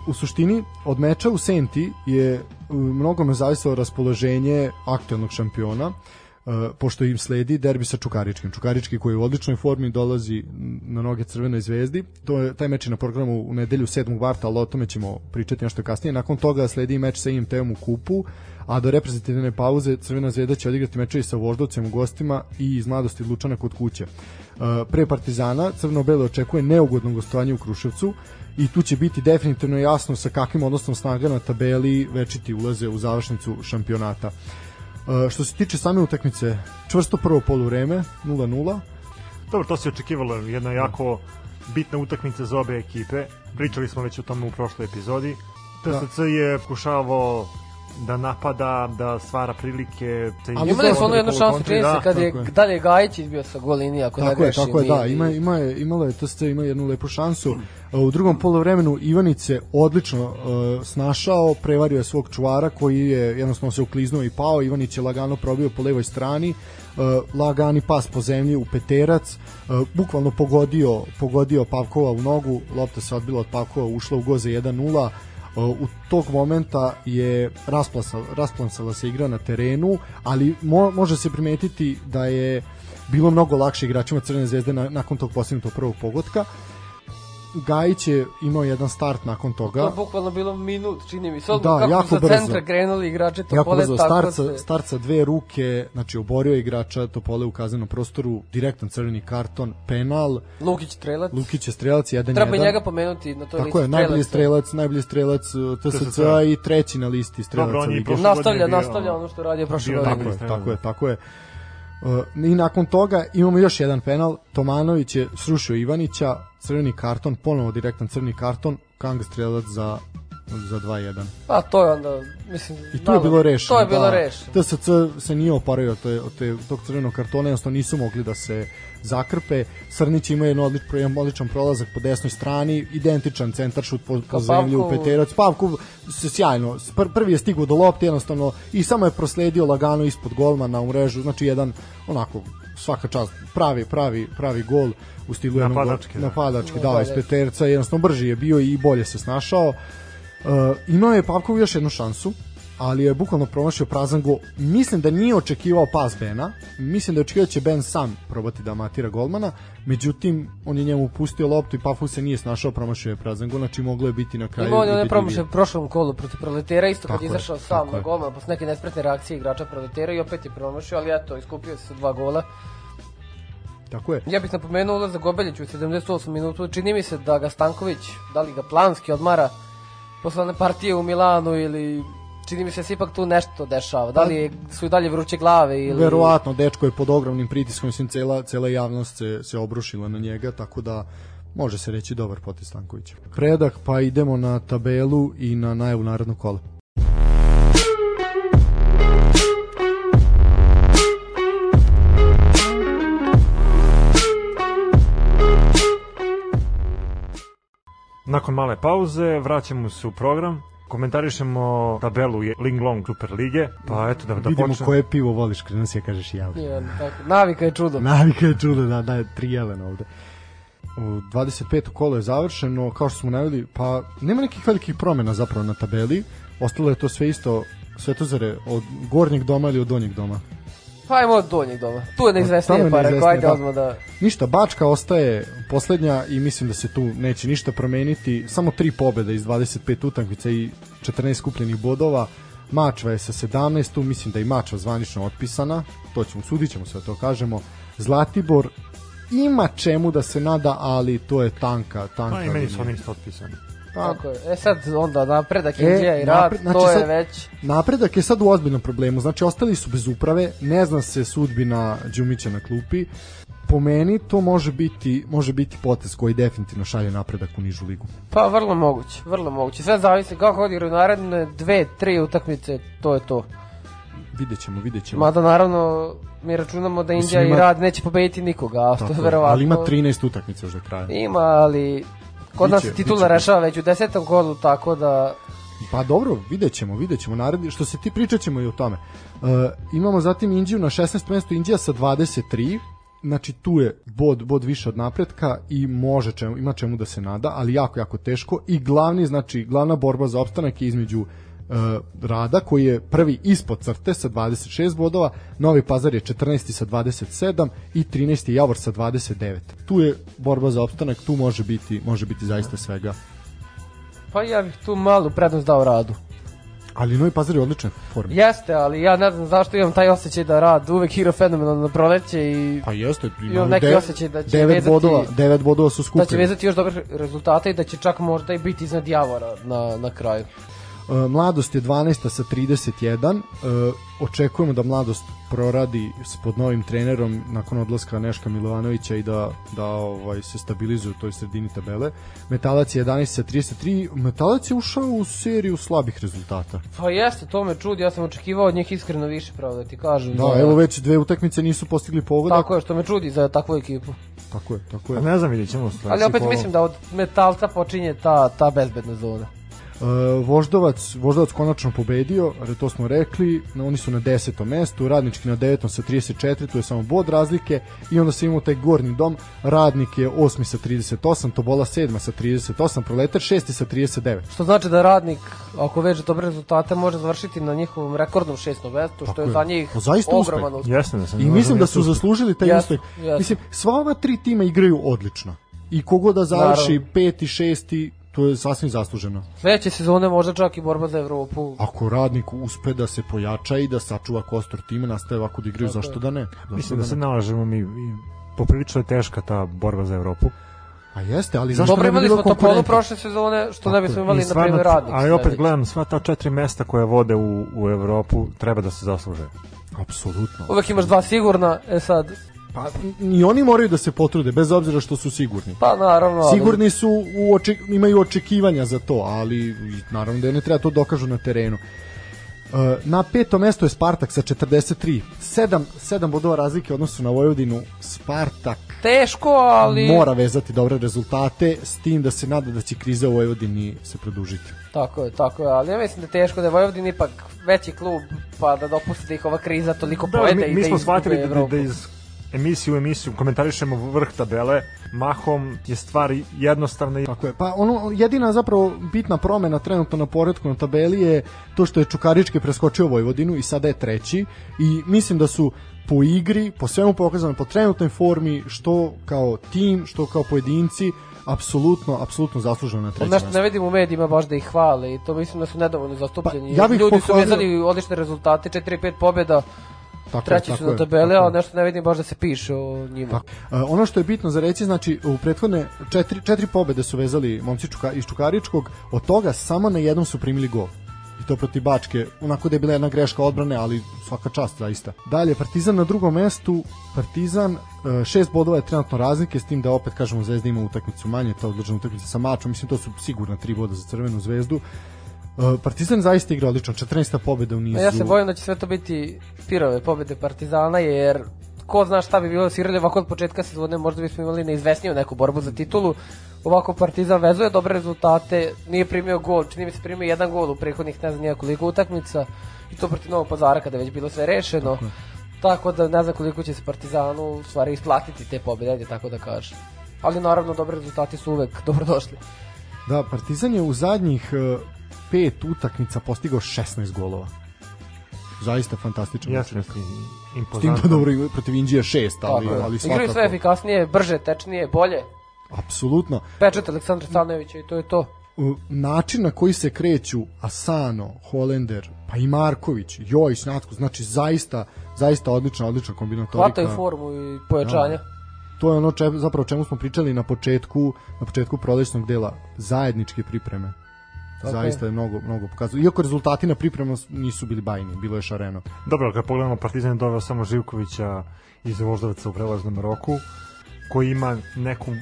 C: u suštini, od meča u Senti je mnogo me zavisalo raspoloženje aktualnog šampiona, Uh, pošto im sledi derbi sa Čukaričkim. Čukarički koji je u odličnoj formi dolazi na noge Crvenoj zvezdi. To je taj meč je na programu u nedelju 7. marta, ali o tome ćemo pričati nešto kasnije. Nakon toga sledi meč sa IMT-om u kupu, a do reprezentativne pauze Crvena zvezda će odigrati meče sa Voždovcem u gostima i iz mladosti Lučana kod kuće. Uh, pre Partizana Crveno-Belo očekuje neugodno gostovanje u Kruševcu i tu će biti definitivno jasno sa kakvim odnosom snaga na tabeli večiti ulaze u završnicu šampionata. Što se tiče same utakmice, čvrsto prvo poluvreme, 0-0.
A: Dobro, to se očekivalo, jedna jako bitna utakmica za obe ekipe. Pričali smo već o tome u prošloj epizodi. TSC je pokušavao da napada, da stvara prilike.
B: Ali imali su ono jednu šansu, čini se, kad je, je dalje Gajić izbio sa gol linije, ako
C: tako
B: ne grešim.
C: Tako je, da, ima, ima je, imalo je, to ste ima jednu lepu šansu. U drugom polovremenu Ivanice odlično uh, snašao, prevario je svog čuvara koji je jednostavno se ukliznuo i pao, Ivanić je lagano probio po levoj strani, uh, lagani pas po zemlji u peterac, uh, bukvalno pogodio, pogodio Pavkova u nogu, lopta se odbila od Pavkova, ušla u goze 1-0, u tog momenta je rasplasala se igra na terenu, ali mo, može se primetiti da je bilo mnogo lakše igračima Crvene zvezde na, nakon tog postignutog prvog pogotka. Gajić je imao jedan start nakon toga.
B: To je bukvalno bilo minut, čini mi se. Da, kako jako sa brzo. centra krenuli igrači Topole, jako brzo.
C: Start sa, start sa dve ruke, znači oborio igrača Topole u kaznenom prostoru, direktan crveni karton, penal.
B: Lukić strelac.
C: Lukić je strelac, jedan
B: Treba
C: jedan.
B: njega pomenuti na toj
C: Tako listi je, najbolji strelac, najbolji strelac uh, TSC i treći na listi strelaca. Dobro, on
B: je nastavlja, nastavlja ono što radi prošle godine.
C: Tako je, tako je, tako je. Uh, I nakon toga imamo još jedan penal, Tomanović je srušio Ivanića, crveni karton, ponovo direktan crveni karton, Kang strelac za za 2-1.
B: Pa to je onda, mislim...
C: I to je bilo rešeno.
B: To je bilo da, rešeno.
C: TSC se nije opario od, te, od te, tog crvenog kartona, jednostavno nisu mogli da se zakrpe. Srnić ima jedan odlič, jedan odličan prolazak po desnoj strani, identičan centar šut po, po zemlji u peterac. Pavkov se sjajno, pr, prvi je stigao do lopte jednostavno i samo je prosledio lagano ispod golmana u mrežu, znači jedan onako svaka čast, pravi, pravi, pravi gol u stilu
A: napadački,
C: napadački, da, da, iz peterca, jednostavno brži je bio i bolje se snašao. Uh, imao je Pavkov još jednu šansu, ali je bukvalno promašio prazan gol. Mislim da nije očekivao pas Bena, mislim da je očekivao da će Ben sam probati da matira golmana, međutim, on je njemu pustio loptu i Pavkov se nije snašao, promašio je prazan gol, znači moglo je biti na kraju.
B: Imao on je promašio u prošlom kolu protiv Proletera, isto kad je izašao sam na golmana, posle neke nespretne reakcije igrača Proletera i opet je promašio, ali eto, iskupio se sa dva gola.
C: Tako je.
B: Ja bih napomenuo ulazak Gobeljić u 78 minutu. Čini mi se da ga Stanković, da li ga planski odmara posle one partije u Milanu ili čini mi se da se ipak tu nešto dešava. Da li je, su i dalje vruće glave ili...
C: Verovatno, dečko je pod ogromnim pritiskom, mislim, cela, cela javnost se, se obrušila na njega, tako da može se reći dobar potez Stankovića. Predak, pa idemo na tabelu i na najavu narodnog kola.
A: Nakon male pauze vraćamo se u program komentarišemo tabelu Linglong Super Lige, pa eto da, da
C: Vidimo počnem. koje pivo voliš, kada nas je kažeš javno.
B: Ja, tako. Navika je čudo.
C: Navika je čudo, da, da, tri jelen ovde. U 25. kolo je završeno, kao što smo najavili, pa nema nekih velikih promena zapravo na tabeli, ostalo je to sve isto Svetozare od gornjeg doma ili od donjeg doma?
B: Pa ajmo od donjeg doma. Tu je neizvesnije pa rekao, ajde da. odmah da...
C: Ništa, Bačka ostaje poslednja i mislim da se tu neće ništa promeniti. Samo tri pobede iz 25 utakmica i 14 skupljenih bodova. Mačva je sa 17, tu mislim da i Mačva zvanično otpisana, to ćemo, sudit ćemo sve to kažemo. Zlatibor ima čemu da se nada, ali to je tanka, tanka. Pa
A: i meni su oni isto otpisani.
B: Tako je. E sad onda napredak e, i rad, napred, znači to je sad, već...
C: Napredak je sad u ozbiljnom problemu, znači ostali su bez uprave, ne zna se sudbina Đumića na klupi, po meni to može biti može biti potez koji definitivno šalje napredak u nižu ligu.
B: Pa vrlo moguće, vrlo moguće. Sve zavisi kako odigraju naredne dve, tri utakmice, to je to.
C: Videćemo, videćemo.
B: Mada naravno mi računamo da Indija ima... i Rad neće pobediti nikoga, a to je verovatno.
C: Ali ima 13 utakmica još do kraja.
B: Ima, ali Kod nas titula rešava već u desetom kolu, tako da...
C: Pa dobro, vidjet ćemo, vidjet ćemo. Naredi, što se ti pričat ćemo i o tome. Uh, imamo zatim Indiju na 16. mestu, Indija sa 23, znači tu je bod, bod više od napretka i može čemu, ima čemu da se nada, ali jako, jako teško i glavni, znači glavna borba za opstanak je između Rada koji je prvi ispod crte sa 26 bodova, Novi Pazar je 14. sa 27 i 13. Javor sa 29. Tu je borba za opstanak, tu može biti može biti zaista svega.
B: Pa ja bih tu malu prednost dao radu.
C: Ali Novi Pazar je odličan formi.
B: Jeste, ali ja ne znam zašto imam taj osjećaj da rad uvek igra fenomenalno na proleće i
C: Pa jeste,
B: imam neki osjećaj da će
C: devet
B: vezati,
C: bodova, devet bodova su skupili.
B: da će vezati još dobre rezultate i da će čak možda i biti iznad Javora na, na kraju.
C: E, Mladost je 12. sa 31. E, očekujemo da Mladost proradi s pod novim trenerom nakon odlaska Neška Milovanovića i da, da ovaj se stabilizuje u toj sredini tabele. Metalac je 11. sa 33. Metalac je ušao u seriju slabih rezultata.
B: Pa jeste, to me čudi, ja sam očekivao od njih iskreno više, pravo da ti kažem.
C: Da, evo već dve utakmice nisu postigli pogodak.
B: Tako je, što me čudi za takvu ekipu.
C: Tako je, tako je.
A: Pa ne znam, vidjet ćemo. sledeći
B: Ali opet mislim da od metalca počinje ta, ta bezbedna zona.
C: E, Voždovac, Voždovac konačno pobedio, to smo rekli, no, oni su na 10. mestu, Radnički na 9. sa 34, tu je samo bod razlike i onda se imamo taj gornji dom, Radnik je 8. sa 38, Tobola 7. sa 38, Proletar 6. sa 39.
B: Što znači da radnik, ako veže dobre rezultate, može završiti na njihovom rekordnom šestnom mestu, što je
C: je.
B: za njih
C: Pa zaista uspeh.
B: ogroman uspeh.
A: Jeste da sam
C: I mislim da su
A: zaslužili.
C: zaslužili taj
B: Jeste,
C: uspeh.
B: jeste.
C: Mislim, sva ova tri tima igraju odlično. I kogo da završi
B: Naravno.
C: peti, šesti, to je sasvim zasluženo.
B: Sledeće sezone možda čak i borba za Evropu.
C: Ako radnik uspe da se pojača i da sačuva kostor tima, nastaje ovako da igraju,
B: Tako je.
C: zašto da ne? Zašto
A: Mislim da
C: da
A: se
C: ne?
A: nalažemo mi i poprilično je teška ta borba za Evropu.
C: A jeste, ali zašto
B: Dobro,
C: ne bi
B: imali
C: bilo
B: smo
C: konkurentno?
B: prošle sezone, što ne
C: Tako
B: bismo
C: je.
B: imali, na primjer, radnik.
A: ali opet
B: sledeći.
A: gledam, sva ta četiri mesta koje vode u, u Evropu treba da se zasluže.
C: Apsolutno.
B: Uvek imaš dva sigurna, e sad,
C: Pa, i oni moraju da se potrude, bez obzira što su sigurni.
B: pa naravno, ali-
C: Sigurni su, u oček, imaju očekivanja za to, ali naravno da ne treba to dokažu na terenu. E, Na peto mesto je Spartak sa 43. 7, 7 bodova razlike u odnosu na Vojvodinu. Spartak
B: teško, ali...
C: mora vezati dobre rezultate s tim da se nada da će kriza u Vojvodini se produžiti.
B: Tako je, tako je, ali ja mislim da je teško da je Vojvodin ipak veći klub, pa da dopusti da ih ova kriza toliko
A: Da,
B: pojede
A: mi,
B: i
A: mi
B: da
A: smo shvatili da, da iz emisiju u emisiju komentarišemo vrh tabele, mahom je stvar jednostavna
C: Tako je. Pa ono jedina zapravo bitna promena trenutno na poredku na tabeli je to što je Čukarički preskočio Vojvodinu i sada je treći i mislim da su po igri, po svemu pokazano, po trenutnoj formi, što kao tim, što kao pojedinci, apsolutno, apsolutno zasluženo na trećem
B: Nešto
C: mestu.
B: ne vidim u medijima baš da ih hvale i to mislim da su nedovoljno zastupljeni.
C: Pa, ja bih
B: Ljudi su
C: pohvalio-
B: vezali odlične rezultate, 4-5 pobjeda,
C: Tako
B: treći
C: tako
B: su na tabeli, ali nešto ne vidim baš da se piše o njima.
C: Tako. E, ono što je bitno za reći, znači u prethodne četiri, četiri pobede su vezali momci Čuka, iz Čukaričkog, od toga samo na jednom su primili gol. I to protiv Bačke, onako da je bila jedna greška odbrane, ali svaka čast zaista. Dalje, Partizan na drugom mestu, Partizan, e, šest bodova je trenutno razlike, s tim da opet kažemo Zvezda ima utakmicu manje, ta odložena utakmica sa Mačom, mislim to su sigurno tri boda za Crvenu zvezdu. E, Partizan zaista igra odlično, 14. pobeda u nizu.
B: Ja se bojim da će sve to biti pirove pobede Partizana, jer ko zna šta bi bilo su igrali ovako od početka sezone, možda bismo imali neizvesniju neku borbu za titulu. Ovako Partizan vezuje dobre rezultate, nije primio gol, čini mi se primio jedan gol u prethodnih ne znam nije koliko utakmica i to protiv Novog pazara kada je već bilo sve rešeno. Tako da ne znam koliko će se Partizanu u stvari isplatiti te pobjede, tako da kažem. Ali naravno dobri rezultati su uvek dobrodošli.
C: Da, Partizan je u zadnjih e, pet utakmica postigao 16 golova. Zaista fantastičan. učinak.
A: neki
C: S tim
A: impozantno.
C: da dobro ima protiv Indije 6, ali,
B: Tako je.
C: ali
B: Igraju sve
C: svakako.
B: efikasnije, brže, tečnije, bolje.
C: Apsolutno.
B: Pečet Aleksandra Stanojevića i to je to.
C: Način na koji se kreću Asano, Holender, pa i Marković, Jojić, Natko, znači zaista, zaista odlična, odlična kombinatorika.
B: Hvataju formu i pojačanja.
C: To je ono če, zapravo o čemu smo pričali na početku, na početku prolećnog dela, zajedničke pripreme.
B: Tako
C: Zaista je mnogo, mnogo pokazano. Iako rezultati na pripremama nisu bili bajni, bilo je šareno.
A: Dobro, kad pogledamo Partizan je doveo samo Živkovića iz Voždovca u prelaznom roku, koji ima neku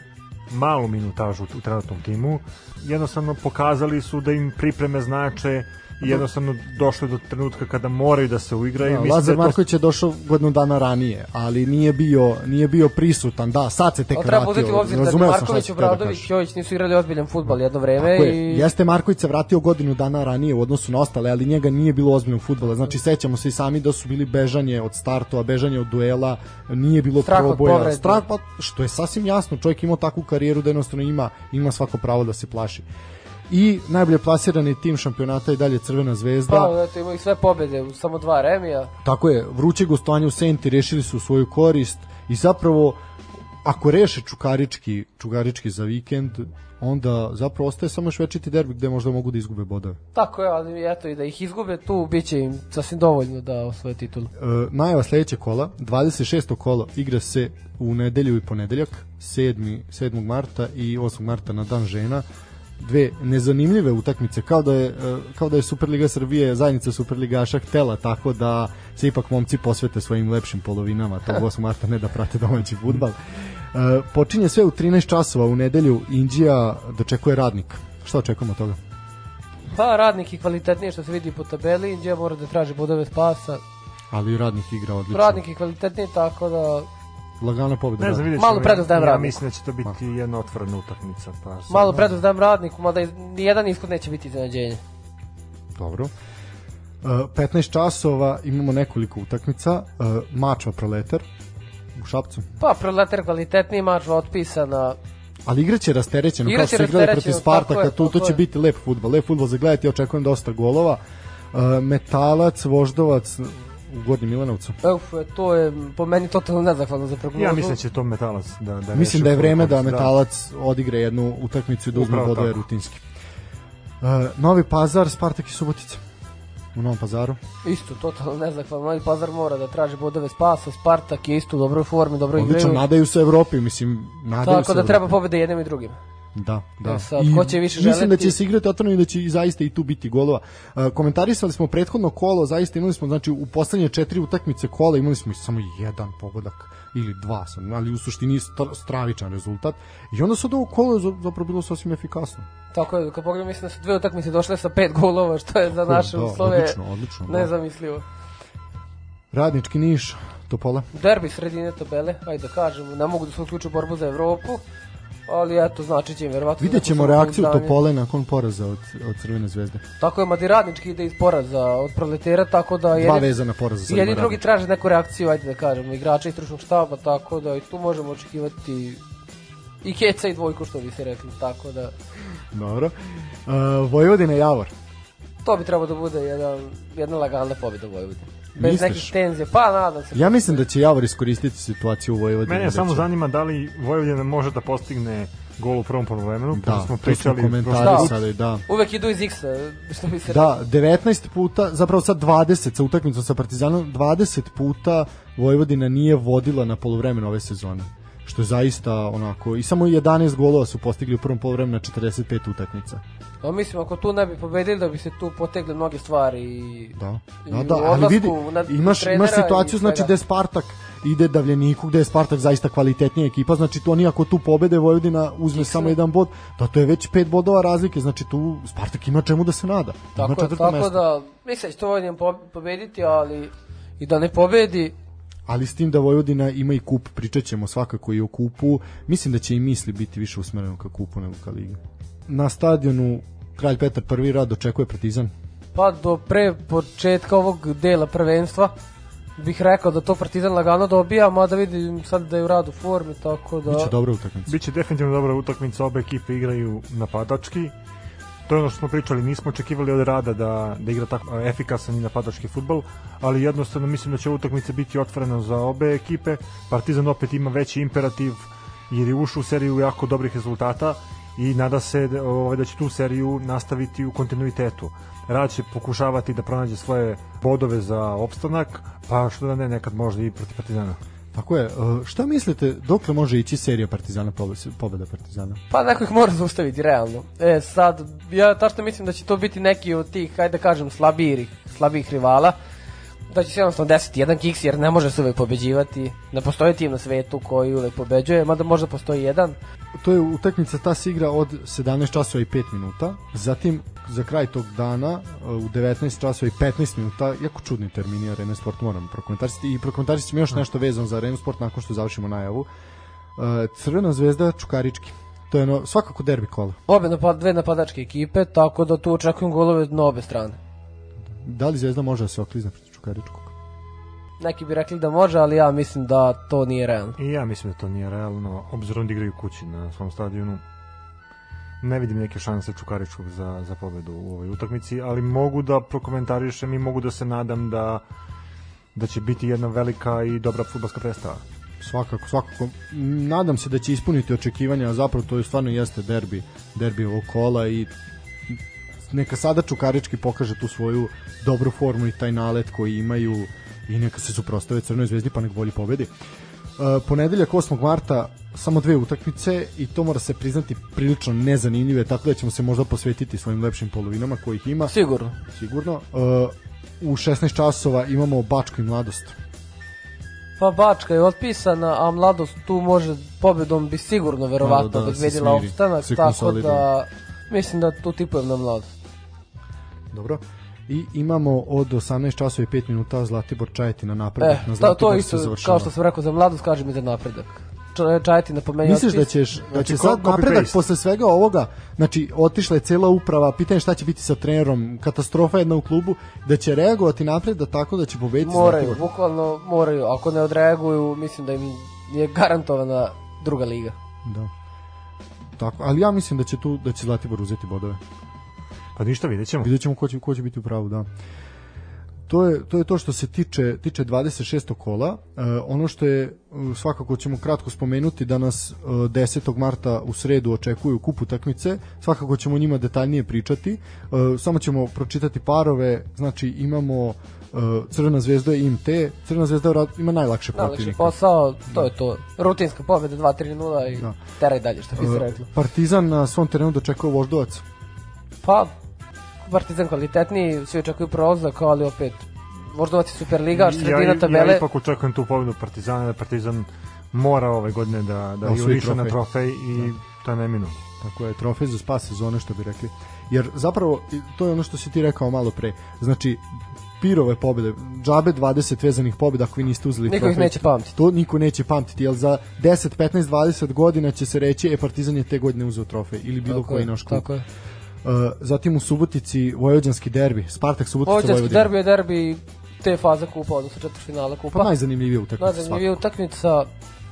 A: malu minutažu u trenutnom timu. Jednostavno pokazali su da im pripreme znače i jednostavno došlo je do trenutka kada moraju da se uigraju.
C: Da,
A: Mislim da
C: Lazar
A: to-
C: Marković je došao godinu dana ranije, ali nije bio nije bio prisutan. Da, sad se tek
B: Ali treba
C: vratio.
B: uzeti u obzir da Marković,
C: da
B: Obradović,
C: kažeš.
B: Jović nisu igrali ozbiljan futbal jedno vreme
C: Tako
B: i
C: je. Jeste Marković se vratio godinu dana ranije u odnosu na ostale, ali njega nije bilo ozbiljnog fudbala. Znači sećamo se i sami da su bili bežanje od startova, bežanje od duela, nije bilo
B: Strah
C: proboja, strah pa što je sasvim jasno, čovjek imao takvu karijeru da jednostavno ima ima svako pravo da se plaši. I najbolje plasirani tim šampionata i dalje Crvena zvezda.
B: Pa, eto, imaju sve pobede samo dva remija.
C: Tako je, vruće gostovanje u Senti rešili su svoju korist i zapravo ako reše Čukarički, Čukarički za vikend, onda zapravo ostaje samo još večiti derbi gde možda mogu da izgube bodove.
B: Tako je, ali eto i da ih izgube tu, bit će im sasvim dovoljno da osvoje titulu.
C: E, najava sledeće kola, 26. kolo igra se u nedelju i ponedeljak, 7. 7. marta i 8. marta na dan žena. Dve nezanimljive utakmice, kao da je, e, kao da je Superliga Srbije zajednica Superligaša htela tako da se ipak momci posvete svojim lepšim polovinama tog 8. marta, ne da prate domaći futbal. E, počinje sve u 13 časova u nedelju, Indija dočekuje radnik. Šta očekujemo od toga?
B: Pa, radnik i kvalitetnije što se vidi po tabeli, Indija mora da traži bodove spasa.
C: Ali radnik igra odlično.
B: Radnik i kvalitetnije, tako da
C: Lagana pobjeda.
A: Ne znam, vidjet
B: Malo prednost dajem
A: ja,
B: radniku.
A: mislim da će to biti jedna otvorena utakmica. Pa sad-
B: malo prednost dajem radniku, mada nijedan ishod neće biti iznenađenje.
C: Dobro. Uh, 15 časova imamo nekoliko utakmica. Uh, Mačva Proletar u Šapcu.
B: Pa, proletar kvalitetniji mač otpisana.
C: Ali igraće rasterećeno, kao
B: Igraće
C: što su igrali protiv Spartaka,
B: je,
C: to
B: tako
C: će
B: je.
C: biti lep futbol. Lep futbol za gledati, očekujem dosta golova. Uh, metalac, Voždovac u Gornjem Milanovcu.
B: Uf, to je po meni totalno nezahvalno za prognozu.
A: Ja mislim da će to metalac da, da
C: Mislim da je vreme da
A: korist,
C: Metalac odigre jednu utakmicu i da uzme bodove rutinski. Uh, Novi Pazar, Spartak i Subotica. U Novom Pazaru.
B: Isto, totalno nezahvalno. Novi Pazar mora da traži bodove spasa, Spartak je isto u dobroj formi, dobro
C: Odlično,
B: igraju.
C: nadaju se Evropi, mislim, nadaju se
B: Tako da
C: Evropi.
B: treba pobede jednim i drugim.
C: Da, da.
B: E sad, ko će više
C: Mislim da će
B: želeti?
C: se igrati otvoreno i da će i zaista i tu biti golova. Uh, komentarisali smo prethodno kolo, zaista imali smo, znači u poslednje četiri utakmice kola imali smo i samo jedan pogodak ili dva sam, ali u suštini st- stravičan rezultat. I onda sad ovo kolo je za- zapravo bilo sasvim efikasno.
B: Tako je, kad pogledam, mislim da su dve utakmice došle sa pet golova, što je za naše
C: da,
B: uslove
C: odlično, odlično, da.
B: nezamislivo.
C: Radnički Niš, Topola.
B: Derbi sredine tabele, ajde da kažemo, ne mogu da se uključu borbu za Evropu, ali eto, znači će im verovatno...
C: Vidjet ćemo reakciju. Topole nakon poraza od, od Crvene zvezde.
B: Tako je, Madi Radnički ide iz poraza od proletera, tako da...
C: Dva
B: jedni-
C: vezana poraza
B: Jedni drugi traže neku reakciju, ajde da kažemo, igrača i stručnog štaba, tako da i tu možemo očekivati i keca i dvojku, što bi se rekli, tako da
C: Dobro. Uh, Vojvodina Javor.
B: to bi trebalo da bude jedan, jedna lagana pobjeda Vojvodine. Bez
C: Misliš?
B: nekih tenzija, pa nadam se.
C: Ja mislim da će Javor iskoristiti situaciju u Vojvodini.
A: Mene
C: da
A: samo
C: će-
A: zanima da li Vojvodina može da postigne gol u prvom polovremenu,
C: Da,
A: smo
C: to smo
A: pričali
C: komentarisali, da.
B: Uvek idu iz X-a, što bi se
C: Da, 19 puta, zapravo sad 20 sa utakmicom sa Partizanom, 20 puta Vojvodina nije vodila na polovremenu ove sezone. Što je zaista onako, i samo 11 golova su postigli u prvom polovremenu na 45 utakmica.
B: A mislim, ako tu ne bi pobedili, da bi se tu potegle mnoge stvari i...
C: Da,
B: I
C: da,
B: u
C: da, ali vidi, imaš, imaš
B: i
C: situaciju, znači da Spartak ide Davljeniku, gde je Spartak zaista kvalitetnija ekipa, znači to oni ako tu pobede Vojvodina uzme samo jedan bod, da to je već pet bodova razlike, znači tu Spartak ima čemu da se nada. Ima
B: Tako,
C: četvrto
B: tako
C: mesto.
B: da, mislim da će to Vojvodina po- pobediti, ali i da ne pobedi,
C: ali s tim da Vojvodina ima i kup, pričat ćemo svakako i o kupu, mislim da će i misli biti više usmereno ka kupu nego ka ligi. Na stadionu Kralj Petar prvi rad očekuje Partizan.
B: pa do pre početka ovog dela prvenstva, bih rekao da to Partizan lagano dobija, mada vidim sad da je u radu formi, tako da...
C: Biće dobra utakmica.
A: Biće definitivno dobra utakmica, obe ekipe igraju napadački. To je ono što smo pričali, nismo očekivali od Rada da, da igra tako efikasan i napadački futbol, ali jednostavno mislim da će ova utakmica biti otvorena za obe ekipe. Partizan opet ima veći imperativ jer je ušao u seriju jako dobrih rezultata i nada se ovaj, da će tu seriju nastaviti u kontinuitetu. Rad će pokušavati da pronađe svoje bodove za opstanak, pa što da ne, nekad možda i protiv Partizana.
C: Tako je. Uh, šta mislite, dokle može ići serija Partizana, pobe- pobeda Partizana?
B: Pa neko ih mora zaustaviti, realno. E, sad, ja tačno mislim da će to biti neki od tih, hajde da kažem, slabijih, slabijih rivala. Da će se jednostavno desiti jedan kiks, jer ne može se uvek pobeđivati. Ne postoji tim na svetu koji uvek pobeđuje, mada možda postoji jedan.
C: To je utakmica, ta se igra od 17 časova i 5 minuta. Zatim za kraj tog dana u 19 časova i 15 minuta, jako čudni termini Arena Sport moram prokomentarisati i prokomentarisati još nešto vezano za Arena Sport nakon što završimo najavu. Crvena zvezda Čukarički. To je no, svakako derbi kola.
B: Obe napad, dve napadačke ekipe, tako da tu očekujem golove na obe strane.
C: Da li Zvezda može da se oklizne Čukaričkog?
B: Neki bi rekli da može, ali ja mislim da to nije realno.
A: I ja mislim da to nije realno, obzirom da igraju kući na svom stadionu. Ne vidim neke šanse Čukaričkog za, za pobedu u ovoj utakmici, ali mogu da prokomentarišem i mogu da se nadam da da će biti jedna velika i dobra futbalska predstava.
C: Svakako, svakako. Nadam se da će ispuniti očekivanja, a zapravo to je stvarno jeste derbi, derbi ovog kola i neka sada Čukarički pokaže tu svoju dobru formu i taj nalet koji imaju i neka se suprostave Crnoj zvezdi pa nek bolji pobedi. Uh, ponedeljak 8. marta samo dve utakmice i to mora se priznati prilično nezanimljive, tako da ćemo se možda posvetiti svojim lepšim polovinama kojih ima.
B: Sigurno.
C: Sigurno. Uh, u 16 časova imamo Bačko i Mladost.
B: Pa Bačka je otpisana, a Mladost tu može pobedom bi sigurno verovatno da, obezbedila opstanak, tako da mislim da tu tipujem na Mladost.
C: Dobro. I imamo od 18 časova i 5 minuta Zlatibor Čajetina napredak.
B: E, na Zlatibor to isto, kao što sam rekao za mladost, kažem i za napredak. Čajetina po meni
C: Misliš da ćeš da će sad napredak posle svega ovoga, znači otišla je cela uprava, pitanje šta će biti sa trenerom, katastrofa jedna u klubu, da će reagovati napred da tako da će pobediti
B: Moraju, Zlatibor. bukvalno moraju, ako ne odreaguju, mislim da im je garantovana druga liga.
C: Da. Tako, ali ja mislim da će tu da će Zlatibor uzeti bodove.
A: Pa ništa, vidjet ćemo.
C: Vidjet ćemo ko će, ko će biti u pravu, da. To je, to je to što se tiče tiče 26. kola. E, ono što je e, svakako ćemo kratko spomenuti da nas e, 10. marta u sredu očekuju kup utakmice. Svakako ćemo o njima detaljnije pričati. E, samo ćemo pročitati parove. Znači imamo e, Crvena zvezda i IMT. Crvena zvezda ima najlakše protivnike.
B: Najlakše posao, to je to. Rutinska pobeda 2-3-0 i da. teraj dalje, što bi se e, reklo.
C: Partizan na svom terenu dočekao Voždovac.
B: Pa, Partizan kvalitetniji, svi očekuju prolazak, ali opet Voždovac je Superliga, sredina ja, tabele.
A: Ja ipak očekujem tu pobedu Partizana, da Partizan mora ove godine da, da, da juriše na trofej i da. to je neminuto.
C: Tako je, trofej za spas sezone, što bi rekli. Jer zapravo, to je ono što si ti rekao malo pre, znači, pirove pobede, džabe 20 vezanih pobeda ako vi niste uzeli
B: niko ih neće pamtiti.
C: To niko neće pamtiti, jer za 10, 15, 20 godina će se reći, e, Partizan je te godine uzeo trofej, ili bilo tako koji je, naš klub. Tako je. Uh, zatim u Subotici Vojvođanski derbi, Spartak Subotica Vojvodina.
B: Vojvođanski derbi je derbi te faze kupa, odnosno četvrtfinala kupa.
C: Pa najzanimljivija utakmica.
B: Najzanimljivija utakmica,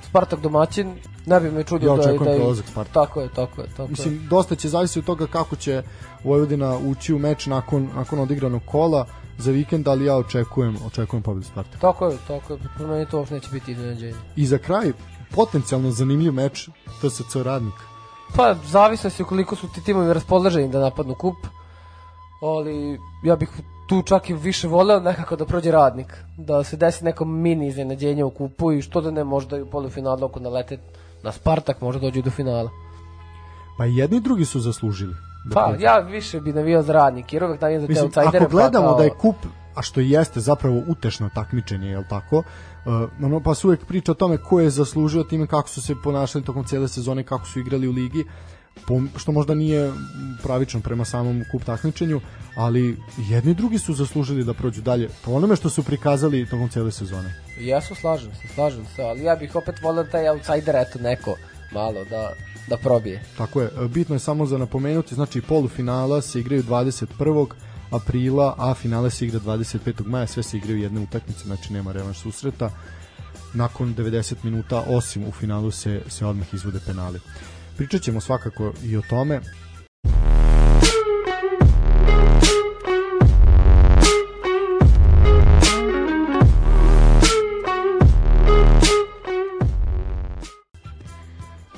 B: Spartak domaćin, ne bi me čudio
C: ja
B: da,
C: da,
B: da
C: Spartak.
B: Tako je, tako je, tako
C: Mislim, je. dosta će zavisiti od toga kako će Vojvodina ući u meč nakon, nakon odigranog kola za vikend, ali ja očekujem, očekujem pobedu Spartaka.
B: Tako je, tako je, po meni to uopšte neće biti iznenađenje.
C: I za kraj, potencijalno zanimljiv meč TSC Radnik.
B: Pa, zavisno se koliko su ti timovi raspoloženi da napadnu kup ali ja bih tu čak i više voleo nekako da prođe radnik, da se desi neko mini iznenađenje u kupu i što da ne možda i u polufinalu ako nalete na Spartak možda dođu do finala.
C: Pa i jedni i drugi su zaslužili.
B: Da pa, prođe. ja više bi navio za radnik, jer uvek navijam za te outsidere.
C: Ako gledamo pa kao... da je kup, a što jeste zapravo utešno takmičenje, je li tako? Uh, ono, pa se uvek priča o tome ko je zaslužio time kako su se ponašali tokom cijele sezone, kako su igrali u ligi što možda nije pravično prema samom kup takmičenju, ali jedni drugi su zaslužili da prođu dalje po onome što su prikazali tokom cele sezone.
B: Jesu, slažem se, slažem se, ali ja bih opet volio taj outsider, eto, neko malo da, da probije.
C: Tako je, bitno je samo za napomenuti, znači polufinala se igraju 21 aprila, a finale se igra 25. maja, sve se igraju jedne utakmice, znači nema revanš susreta. Nakon 90 minuta, osim u finalu, se, se odmah izvode penali. Pričat ćemo svakako i o tome.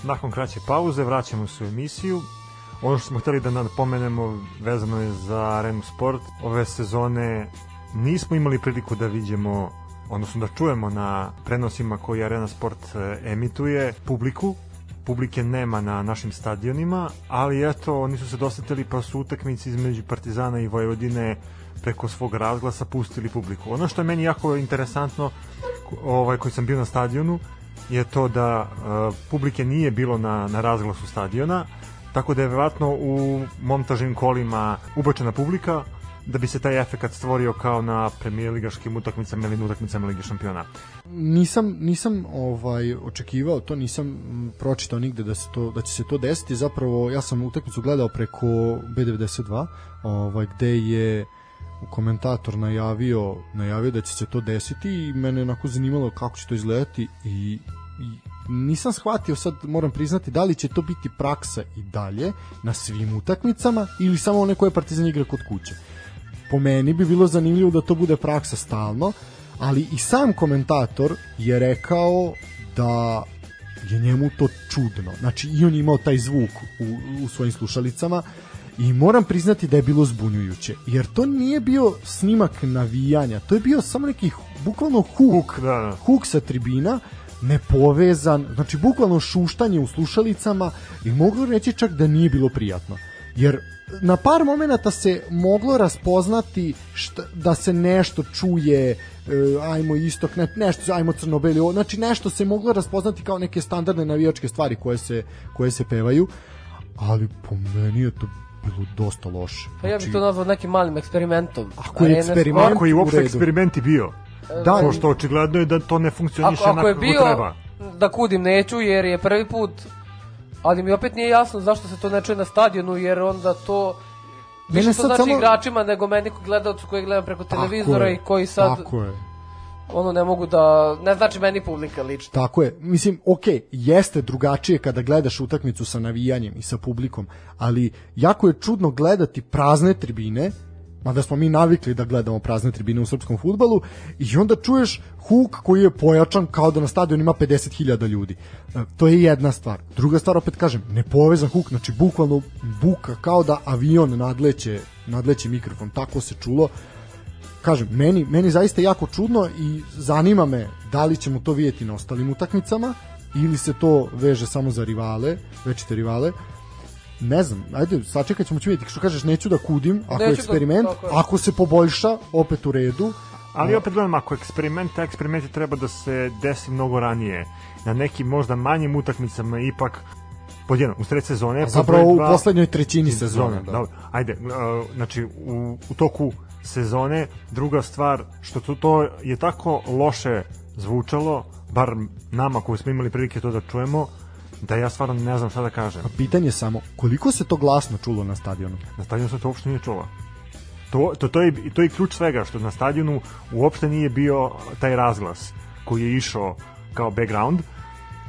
A: Nakon kraće pauze vraćamo se u emisiju. Ono što smo hteli da napomenemo vezano je za Arenu Sport. Ove sezone nismo imali priliku da vidimo odnosno da čujemo na prenosima koji Arena Sport e, emituje publiku publike nema na našim stadionima, ali eto, oni su se dosetili pa su utakmici između Partizana i Vojvodine preko svog razglasa pustili publiku. Ono što je meni jako interesantno, ovaj, koji sam bio na stadionu, je to da uh, publike nije bilo na, na razglasu stadiona tako da je verovatno u montažnim kolima ubačena publika da bi se taj efekat stvorio kao na premijer ligaškim utakmicama ili na utakmicama Lige šampiona.
C: Nisam nisam ovaj očekivao to, nisam m, pročitao nigde da se to da će se to desiti. Zapravo ja sam utakmicu gledao preko B92, ovaj gde je komentator najavio najavio da će se to desiti i mene je onako zanimalo kako će to izgledati i, i nisam shvatio sad moram priznati da li će to biti praksa i dalje na svim utakmicama ili samo one koje Partizan igra kod kuće po meni bi bilo zanimljivo da to bude praksa stalno, ali i sam komentator je rekao da je njemu to čudno. Znači i on je imao taj zvuk u, u svojim slušalicama i moram priznati da je bilo zbunjujuće, jer to nije bio snimak navijanja, to je bio samo neki bukvalno huk,
A: Huk, da, da.
C: huk sa tribina, nepovezan, znači bukvalno šuštanje u slušalicama i mogu reći čak da nije bilo prijatno. Jer na par momenata se moglo raspoznati šta, da se nešto čuje e, ajmo istok, ne, nešto ajmo crnobeli, o- znači nešto se moglo raspoznati kao neke standardne navijačke stvari koje se, koje se pevaju, ali po meni je to bilo dosta loše.
B: Pa ja bih
C: Znači,
B: to nazvao nekim malim eksperimentom.
C: Ako je eksperiment,
A: Ako je uopšte eksperiment i bio.
C: Da,
A: Pošto očigledno je da to ne funkcioniše
B: ako, ako je bio,
A: kako treba.
B: da kudim neću jer je prvi put, ali mi opet nije jasno zašto se to ne čuje na stadionu, jer onda to
C: Mene
B: više to znači
C: samo-
B: igračima nego meni koji gledalcu koji gledam preko televizora
C: je,
B: i koji sad
C: Tako je.
B: ono ne mogu da ne znači meni publika lično.
C: Tako je. Mislim, ok, jeste drugačije kada gledaš utakmicu sa navijanjem i sa publikom, ali jako je čudno gledati prazne tribine, mada smo mi navikli da gledamo prazne tribine u srpskom futbalu, i onda čuješ huk koji je pojačan kao da na stadionu ima 50.000 ljudi. E, To je jedna stvar. Druga stvar, opet kažem, nepovezan huk, znači bukvalno buka, kao da avion nadleće, nadleće mikrofon, tako se čulo kažem, meni, meni zaista jako čudno i zanima me da li ćemo to vidjeti na ostalim utakmicama ili se to veže samo za rivale, večite rivale. Ne znam, ajde, sačekat ćemo ću vidjeti. Što kažeš, neću da kudim, ako je
B: Neću da-
C: eksperiment,
B: tako je.
C: ako se poboljša, opet u redu.
A: Ali opet gledam, ako je eksperiment, taj eksperiment je treba da se desi mnogo ranije. Na nekim možda manjim utakmicama ipak pod jedan, u sred sezone. pod
C: Zapravo
A: broj
C: u
A: dva-
C: poslednjoj trećini sezone. Da.
A: Dobro, ajde, uh, znači u, u toku sezone, druga stvar, što to, to je tako loše zvučalo, bar nama koji smo imali prilike to da čujemo, da ja stvarno ne znam šta da kažem.
C: A pitanje je samo, koliko se to glasno čulo na stadionu?
A: Na stadionu se to uopšte nije čulo. To, to, to, je, to je ključ svega, što na stadionu uopšte nije bio taj razglas koji je išao kao background.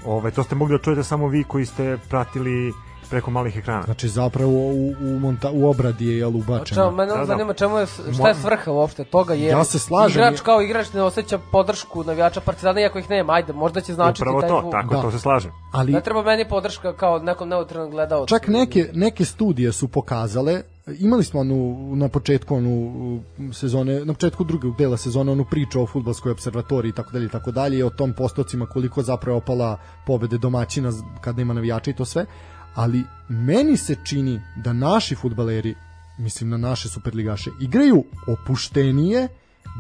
A: Ove, to ste mogli da čujete samo vi koji ste pratili preko malih ekrana.
C: Znači zapravo u, u, monta, u obradi je jel
B: Čemu,
C: ubačeno.
B: mene
A: Da, da.
B: zanima čemu je, šta je svrha uopšte toga, jer
C: Ja se slažem.
B: igrač kao igrač ne osjeća podršku navijača Partizana, iako ih nema, ajde, možda će značiti
A: Upravo
B: taj
A: to,
B: zvuk.
A: tako,
C: Da.
A: to se slažem.
C: Ali
B: Ne treba meni podrška kao nekom neutralnom gledaocu.
C: Čak neke, neke studije su pokazale, imali smo onu na početku onu sezone, na početku drugog dela sezone onu priču o fudbalskoj observatoriji i tako dalje i tako dalje i o tom postocima koliko zapravo je opala pobede domaćina kada ima navijača i to sve, ali meni se čini da naši fudbaleri, mislim na naše superligaše, igraju opuštenije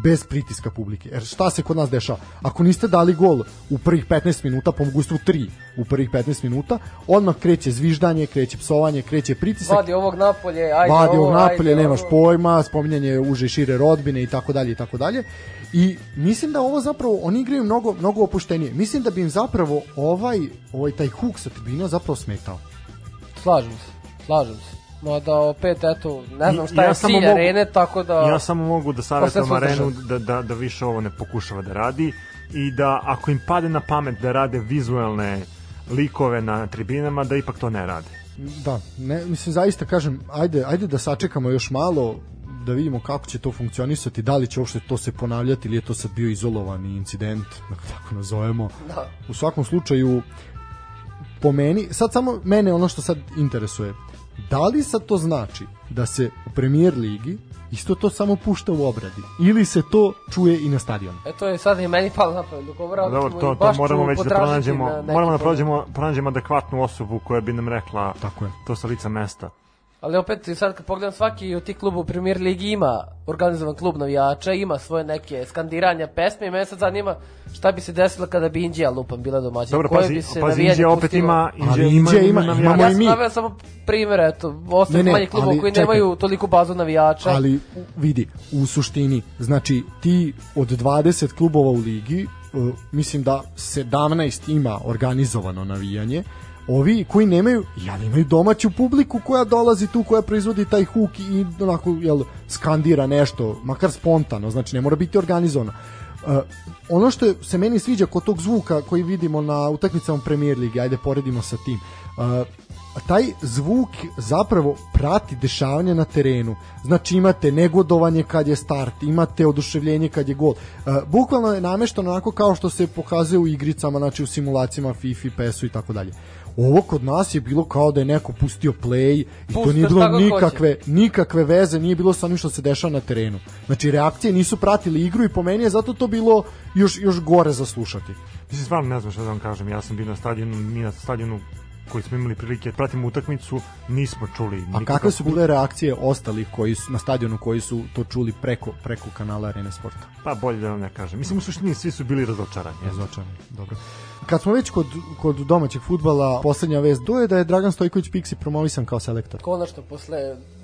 C: bez pritiska publike. Jer šta se kod nas dešava? Ako niste dali gol u prvih 15 minuta, po mogućstvu 3 u prvih 15 minuta, odmah kreće zviždanje, kreće psovanje, kreće pritisak,
B: Vadi ovog napolje, ajde
C: vadi
B: ovo,
C: ovog napolje,
B: ajde,
C: nemaš
B: ovo.
C: pojma, spominjanje uže i šire rodbine i tako dalje i tako dalje. I mislim da ovo zapravo oni igraju mnogo mnogo opuštenije. Mislim da bi im zapravo ovaj ovaj taj huk sa tribina zapravo smetao.
B: Slažem se, slažem se. Mada opet, eto, ne znam šta
A: ja
B: je
A: samo
B: cilj
A: mogu-
B: arene, tako da...
A: Ja samo mogu da savjetujem
B: sve
A: arenu da, da, da više ovo ne pokušava da radi i da ako im pade na pamet da rade vizuelne likove na tribinama, da ipak to ne rade.
C: Da, ne, mislim zaista kažem, ajde, ajde da sačekamo još malo da vidimo kako će to funkcionisati, da li će uopšte to se ponavljati ili je to sad bio izolovani incident, da tako nazovemo.
B: Da.
C: U svakom slučaju, po meni, sad samo mene ono što sad interesuje, da li sad to znači da se u premier ligi isto to samo pušta u obradi ili se to čuje i na stadionu?
B: E to je sad i meni palo na pamet dok
A: Dobro,
B: i
A: to, to
B: baš
A: moramo već da pronađemo,
B: na
A: moramo da pronađemo, pronađemo adekvatnu osobu koja bi nam rekla
C: Tako je.
A: to sa lica mesta.
B: Ali opet, sad kad pogledam, svaki od tih kluba u premier ligi ima organizovan klub navijača, ima svoje neke skandiranja pesme i mene sad zanima šta bi se desilo kada bi Indija lupam bila domaćin.
A: Dobro,
B: Koje
A: pazi,
B: bi se
A: pazi Indija opet
B: pustilo?
A: ima,
C: Ali
A: Indija ima,
C: Indija ima-
A: navijača.
C: imamo
B: Ja
C: i
B: sam
C: mi.
B: naveo samo primjer, eto, ostalih
C: Ne, ne,
B: manjih klubova
C: ali
B: koji
C: čekaj.
B: nemaju toliko bazu navijača.
C: Ali vidi, u suštini, znači ti od 20 klubova u ligi, uh, mislim da 17 ima organizovano navijanje, ovi koji nemaju, jel imaju domaću publiku koja dolazi tu, koja proizvodi taj huk i onako, jel, skandira nešto, makar spontano, znači ne mora biti organizovano. Uh, ono što se meni sviđa kod tog zvuka koji vidimo na utakmicama Premier Lige, ajde poredimo sa tim. Uh, taj zvuk zapravo prati dešavanja na terenu. Znači imate negodovanje kad je start, imate oduševljenje kad je gol. Uh, bukvalno je namešteno onako kao što se pokazuje u igricama, znači u simulacijama FIFA, PES-u i tako dalje. Ovo kod nas je bilo kao da je neko pustio play i to nije bilo
B: šta god
C: nikakve, nikakve veze, nije bilo sa onim što se dešava na terenu. Znači reakcije nisu pratili igru i po meni je zato to bilo još, još gore za slušati.
A: Mislim, stvarno ne znam šta da vam kažem. Ja sam bio na stadionu, mi na stadionu koji smo imali prilike da pratimo utakmicu, nismo čuli
C: A kakve su bile reakcije ostalih koji su na stadionu koji su to čuli preko preko kanala Arena Sporta?
A: Pa bolje da vam ne kažem. Mislim, u suštini svi su bili razočarani.
C: Razočarani. Dobro. Kad smo već kod, kod domaćeg futbala, poslednja vest do je da je Dragan Stojković Pixi promovisan kao selektor.
B: Konačno, posle,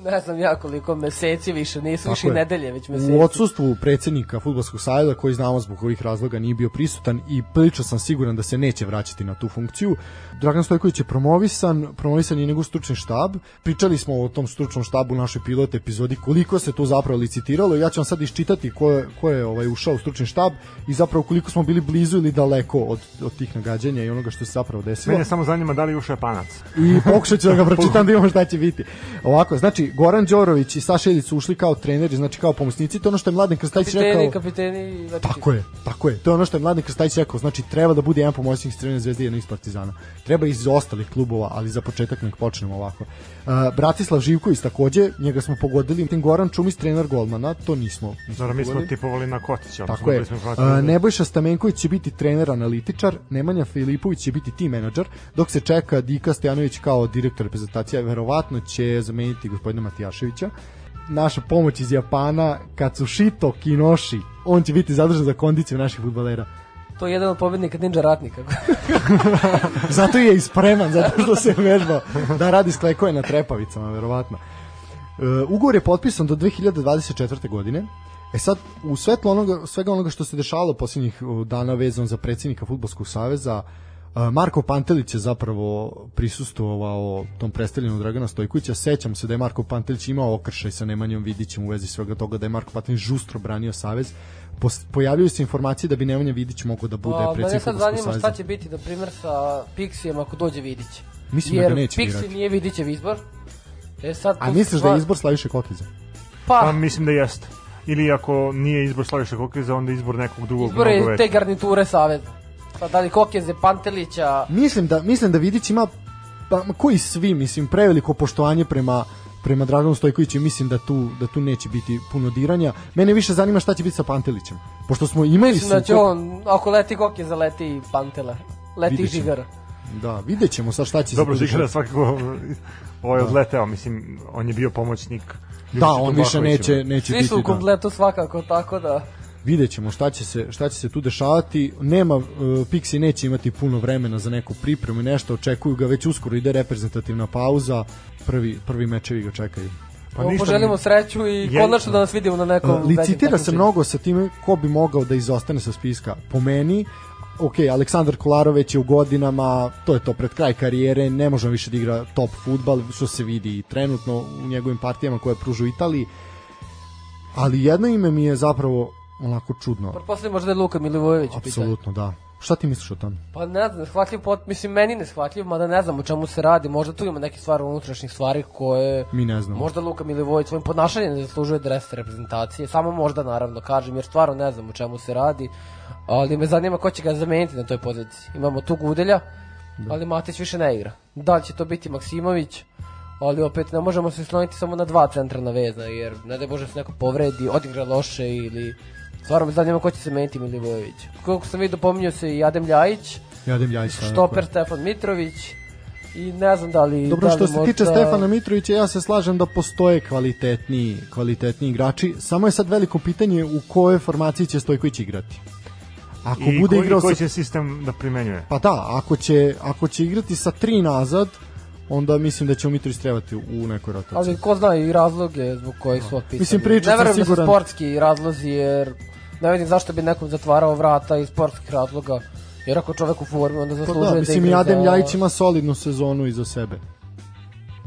B: ne znam ja koliko meseci više, nisu više
C: je.
B: nedelje, već meseci.
C: U odsustvu predsednika futbolskog savjeza koji znamo zbog ovih razloga nije bio prisutan i prilično sam siguran da se neće vraćati na tu funkciju. Dragan Stojković je promovisan, promovisan je njegov stručni štab. Pričali smo o tom stručnom štabu u našoj pilot epizodi koliko se to zapravo licitiralo. Ja ću vam sad iščitati ko je, ko je ovaj, ušao u stručni štab i zapravo koliko smo bili blizu ili daleko od, od tih nagađanja i onoga što se zapravo desilo
A: Mene samo zanima da li je ušao Japanac.
C: i pokušat ću da ga pročitam da imamo šta će biti. Ovako, znači, Goran Đorović i Saša Ilić su ušli kao treneri, znači kao pomoćnici, to je ono što je Mladen Krstajić
B: kapiteni,
C: rekao.
B: kapiteni, znači,
C: Tako je, tako je. To je ono što je Mladen Krstajić rekao, znači treba da bude jedan pomoćnik Crvene zvezde i jedan iz Partizana. Treba iz ostalih klubova, ali za početak nek počnemo ovako. Uh, Bratislav Živković takođe, njega smo pogodili. Tim Goran Čumis, trener golmana, to nismo. nismo
A: Dobro, mi smo tipovali na Kostića.
C: Tako je. A, Nebojša Stamenković će biti trener analitičar, Nemanja Filipović će biti team menadžer, dok se čeka Dika Stojanović kao direktor reprezentacija, verovatno će zameniti gospodina Matijaševića. Naša pomoć iz Japana, Katsushito Kinoshi, on će biti zadržan za kondiciju naših futbalera.
B: To je jedan od pobednika Ninja Ratnika.
C: Zato je i spreman, zato što se vežba da radi sklekove na trepavicama, verovatno. E, ugovor je potpisan do 2024. godine. E sad, u svetlu onoga, svega onoga što se dešavalo posljednjih dana vezano za predsjednika Futbolskog saveza, e, Marko Pantelić je zapravo prisustovao tom predstavljanju Dragana Stojkovića. Sećam se da je Marko Pantelić imao okršaj sa Nemanjom Vidićem u vezi svega toga, da je Marko Pantelić žustro branio savez. Pojavljaju se informacije da bi Nemanja Vidić mogao da bude
B: Pa, mene
C: predsjednik
B: sad
C: Futbolskog
B: zanima
C: saveza.
B: šta će biti, na primjer, sa Pixijem ako dođe Vidić.
C: Mislim da
B: Jer
C: ga neće
B: Pixi
C: birati.
B: nije Vidićev izbor. E sad,
C: A misliš da je izbor Slaviše Kokiza?
A: Pa,
B: Pa,
A: mislim da jeste. Ili ako nije izbor Slaviša Kokiza, onda izbor nekog drugog
B: izbor
A: mnogo
B: je te garniture Saveza. Sad, da li Kokeze, Pantelića,
C: Mislim da mislim da Vidić ima pa koji svi mislim preveliko poštovanje prema prema Draganu Stojkoviću i mislim da tu da tu neće biti puno diranja. Mene više zanima šta će biti sa Pantelićem. Pošto smo imali
B: mislim da će on, ako leti Kokeza, leti i Pantela. Leti. Žigara.
C: Da, videćemo sad šta će
A: Dobro,
C: se
A: Žigara
C: dešavati.
A: svakako ovaj odleteo, mislim, on je bio pomoćnik
C: Da,
A: Ljubiša
C: on više neće neće
B: Svi
C: biti
B: su u
C: da.
B: kompletu svakako, tako da...
C: Vidjet ćemo šta će se, šta će se tu dešavati. Nema, uh, Pixi neće imati puno vremena za neku pripremu i nešto, očekuju ga već uskoro, ide reprezentativna pauza, prvi, prvi mečevi ga čekaju.
A: Pa ništa,
B: poželimo sreću i
A: Je-
B: konačno da nas vidimo na nekom...
C: Uh, licitira se mnogo sa time ko bi mogao da izostane sa spiska. Po meni, ok, Aleksandar Kolaroveć je u godinama, to je to pred kraj karijere, ne može više da igra top futbal, što se vidi trenutno u njegovim partijama koje pružu Italiji. Ali jedno ime mi je zapravo onako čudno.
B: Pretpostavljam možda je Luka Milivojević.
C: Apsolutno, da. Šta ti misliš o tome?
B: Pa ne znam, shvatljiv pot, mislim meni ne shvatljiv, mada ne znam o čemu se radi, možda tu ima neke stvari unutrašnjih stvari koje
C: Mi ne znamo.
B: možda Luka Milivojević svojim ponašanjem ne zaslužuje dres reprezentacije, samo možda naravno kažem jer stvarno ne znam o čemu se radi, ali me zanima ko će ga zameniti na toj poziciji. Imamo tu Gudelja, ali Matić više ne igra. Da li će to biti Maksimović, ali opet ne možemo se sloniti samo na dva centralna veza, jer ne da Bože se neko povredi, odigra loše ili Stvarno me zanima ko će se meniti Milivojević. Koliko sam vidio, pominjao se i Adem Ljajić,
C: Jadem Ljajić. da,
B: štoper Stefan Mitrović, I ne znam da li...
C: Dobro,
B: da li
C: što se
B: možda...
C: tiče Stefana Mitrovića, ja se slažem da postoje kvalitetni, kvalitetni igrači. Samo je sad veliko pitanje u kojoj formaciji će Stojković igrati. Ako
A: I
C: bude
A: koji,
C: igrao
A: koji
C: sa...
A: će sistem da primenjuje?
C: Pa da, ako će, ako će igrati sa tri nazad, onda mislim da će Mitrović trebati u nekoj rotaciji.
B: Ali ko zna i razloge zbog kojih su otpisani.
C: Mislim, priča
B: Ne verujem
C: sam
B: da su
C: siguran-
B: sportski razlozi, jer ne vidim zašto bi nekom zatvarao vrata iz sportskih razloga. Jer ako čovek u formi, onda
C: Pa
B: zaslužuje
C: da,
B: da,
C: mislim i
B: igra
C: Adem. Ljajić ima solidnu sezonu iza sebe.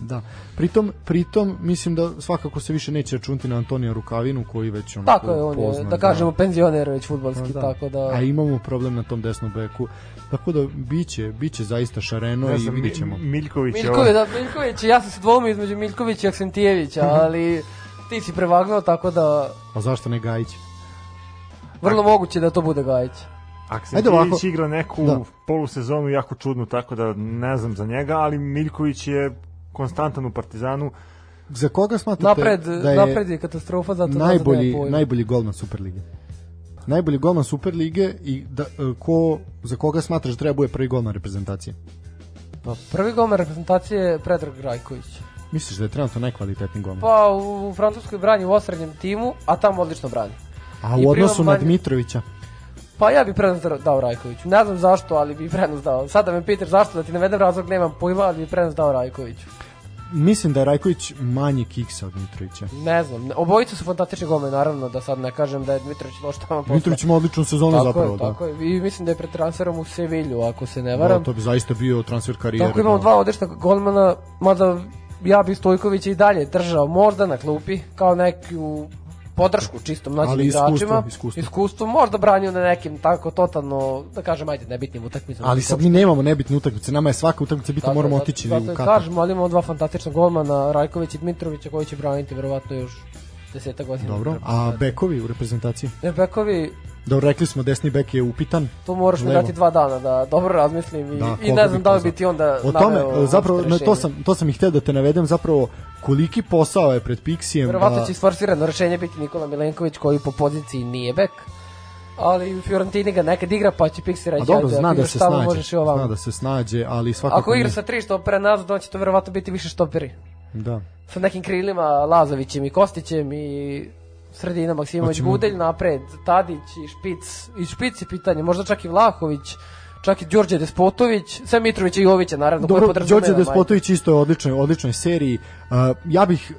C: Da. Pritom, pritom mislim da svakako se više neće računati na Antonija Rukavinu koji već onako
B: Tako je, on je,
C: poznat,
B: da kažemo, penzioner već futbalski,
C: Pa
B: tako da...
C: A imamo problem na tom desnom beku. Tako da biće, biće zaista šareno
A: Ne
C: i
A: znam,
C: vidjet ćemo.
A: Mi- Miljković
B: Miljković, da, Miljković, ja sam se dvomio između Miljkovića i Aksentijevića, ali ti si prevagnuo, tako da
C: A zašto ne Gajić?
B: vrlo moguće da to bude Gajić.
C: Ajde ovako.
A: Aksentijević igra neku
C: Da.
A: polusezonu jako čudnu, tako da ne znam za njega, ali Miljković je konstantan u Partizanu.
C: Za koga smatrate
B: Napred,
C: da je
B: napred je katastrofa, zato da
C: najbolji,
B: pojma.
C: najbolji golman Superlige? Najbolji golman Superlige i da, e, ko, za koga smatraš da treba bude prvi golman reprezentacije?
B: Pa, prvi golman reprezentacije je Predrag Rajković.
C: Misliš da je trenutno najkvalitetniji golman?
B: Pa u, u Francuskoj brani u osrednjem timu, a tamo odlično brani.
C: A
B: i
C: u odnosu na
B: manje-
C: Dmitrovića?
B: Pa ja bih prednost dao- dao Rajkoviću. Ne znam zašto, ali bih prednost dao. Sada me pitaš zašto da ti navedem razlog, nemam pojma, ali bih prednost dao Rajkoviću.
C: Mislim da je Rajković manji kiksa od Mitrovića.
B: Ne znam, obojica su fantastični golmani, naravno, da sad ne kažem da je Dmitrović loš tamo posle.
C: Mitrović ima odličnu sezonu
B: tako
C: zapravo,
B: je,
C: da.
B: tako je. I mislim da je pred transferom u Sevilju, ako se ne
C: Da,
B: varam.
C: to bi zaista bio transfer karijere.
B: Tako imamo
C: da.
B: dva odlična golmana, mada ja bi Stojkovića i dalje držao možda na klupi, kao neku podršku čistom mlađim
C: Ali iskustvo,
B: igračima.
C: iskustvo.
B: iskustvo. možda branio na nekim tako totalno, da kažem, ajde, nebitnim utakmicama.
C: Ali sad mi nemamo nebitne utakmice, nama je svaka utakmica bitna,
B: Tako,
C: moramo otići
B: zato
C: u Katar.
B: Kažemo, ali imamo dva fantastična golmana, Rajković i Dmitrovića, koji će braniti verovatno još deseta godina.
C: Dobro, a bekovi u reprezentaciji?
B: Ne, bekovi,
C: Dobro, rekli smo, desni bek je upitan.
B: to moraš mi dati dva dana da dobro razmislim i,
C: Da,
B: i ne znam da li bi ti onda
C: O tome,
B: naveo
C: zapravo, no, to, sam, to sam i hteo da te navedem, zapravo koliki posao je pred Pixijem
B: Verovatno
C: da...
B: će isforsirano rešenje biti Nikola Milenković koji po poziciji nije bek. Ali Fiorentini ga nekad igra pa će Pixi reći
C: A dobro,
B: ajde,
C: zna da se snađe,
B: možeš i
C: zna da se snađe, ali svakako
B: Ako igra
C: ne-
B: sa tri štopera nazad, on će to verovatno biti više štoperi.
C: Da.
B: Sa nekim krilima Lazovićem i Kostićem i sredina Maksimović
C: Hoćemo-
B: Budelj napred, Tadić i Špic. I Špic je pitanje, možda čak i Vlahović, čak i Đorđe Despotović, sve Mitrovića i Jovića naravno.
C: Dobro, Đorđe. Despotović isto je u odličnoj, odličnoj seriji. Uh, ja bih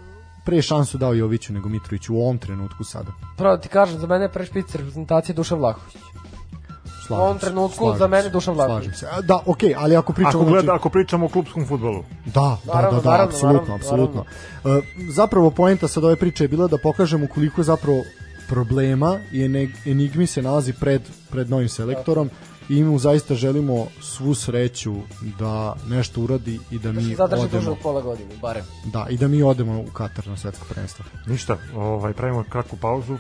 C: pre šansu dao Joviću nego Mitroviću u ovom trenutku sada.
B: Pravo ti kažem, za mene je prvi špic reprezentacije Dušan Vlahović.
C: Slažem
B: U ovom trenutku
C: slažem
B: za mene Dušan Vlahović.
C: Slažem se. Da, okej, ali ako pričamo...
A: Ako, gleda,
C: znači-
A: ako pričamo o klubskom futbolu.
C: Da, da,
B: Naravno,
C: da, da,
B: naravno,
C: apsolutno,
B: naravno,
C: apsolutno. E, zapravo poenta sad ove priče je bila da pokažemo koliko je zapravo problema i enigmi se nalazi pred, pred novim selektorom i mu zaista želimo svu sreću da nešto uradi i da mi
B: Zadrži duže
C: odemo
B: od pola godine, barem.
C: da, i da mi odemo u Katar na svetsko prvenstvo.
A: Ništa, ovaj, pravimo kratku pauzu.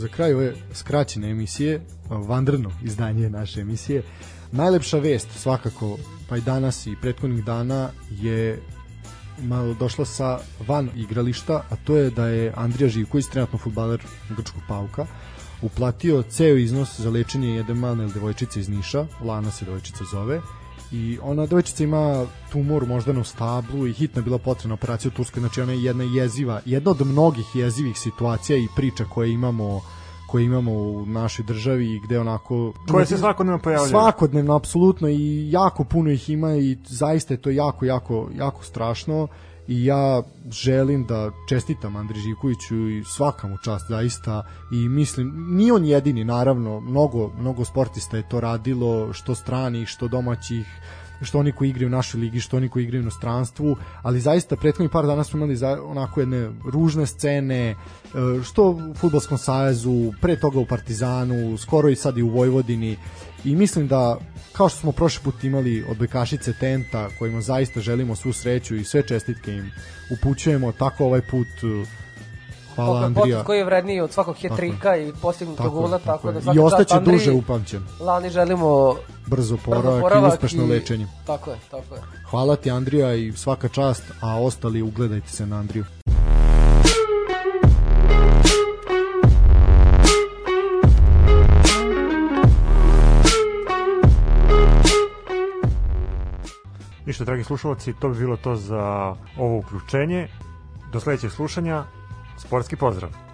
C: Za kraj ove skraćene emisije, vandrno izdanje naše emisije, najlepša vest svakako, pa i danas i prethodnih dana je malo došla sa van igrališta, a to je da je Andrija Živković, trenutno futbaler Grčkog pauka, uplatio ceo iznos za lečenje jedne male devojčice iz Niša, Lana se devojčica zove, i ona devojčica ima tumor moždano u stablu i hitno je bila potrebna operacija u Turskoj, znači ona je jedna jeziva, jedna od mnogih jezivih situacija i priča koje imamo koje imamo u našoj državi i gde onako
A: Koje se svakodnevno pojavljaju.
C: Svakodnevno, apsolutno i jako puno ih ima i zaista je to jako, jako, jako strašno i ja želim da čestitam Andri Živkoviću i svakamu čast zaista. I mislim, nije on jedini naravno, mnogo, mnogo sportista je to radilo, što stranih, što domaćih, što oni koji igraju u našoj ligi, što oni koji igraju u inostranstvu, ali zaista prethodnih par dana smo imali za, onako jedne ružne scene, e, što u Futbolskom savezu, pre toga u Partizanu, skoro i sad i u Vojvodini i mislim da kao što smo prošli put imali od Bekašice Tenta kojima zaista želimo svu sreću i sve čestitke im upućujemo, tako ovaj put e, hvala
B: Pokaj
C: Andrija
B: koji je vredniji od svakog hetrika i postignutog
C: tako,
B: gola, tako,
C: je.
B: da
C: i
B: čast
C: ostaće
B: Andriji.
C: duže upamćen
B: Lani želimo
C: brzo
B: brzo
C: poravak i
B: oporavak
C: uspešno lečenje
B: Tako je, tako je.
C: hvala ti Andrija i svaka čast a ostali ugledajte se na Andriju
A: ništa, dragi slušalci, to bi bilo to za ovo uključenje. Do sledećeg slušanja, sportski pozdrav!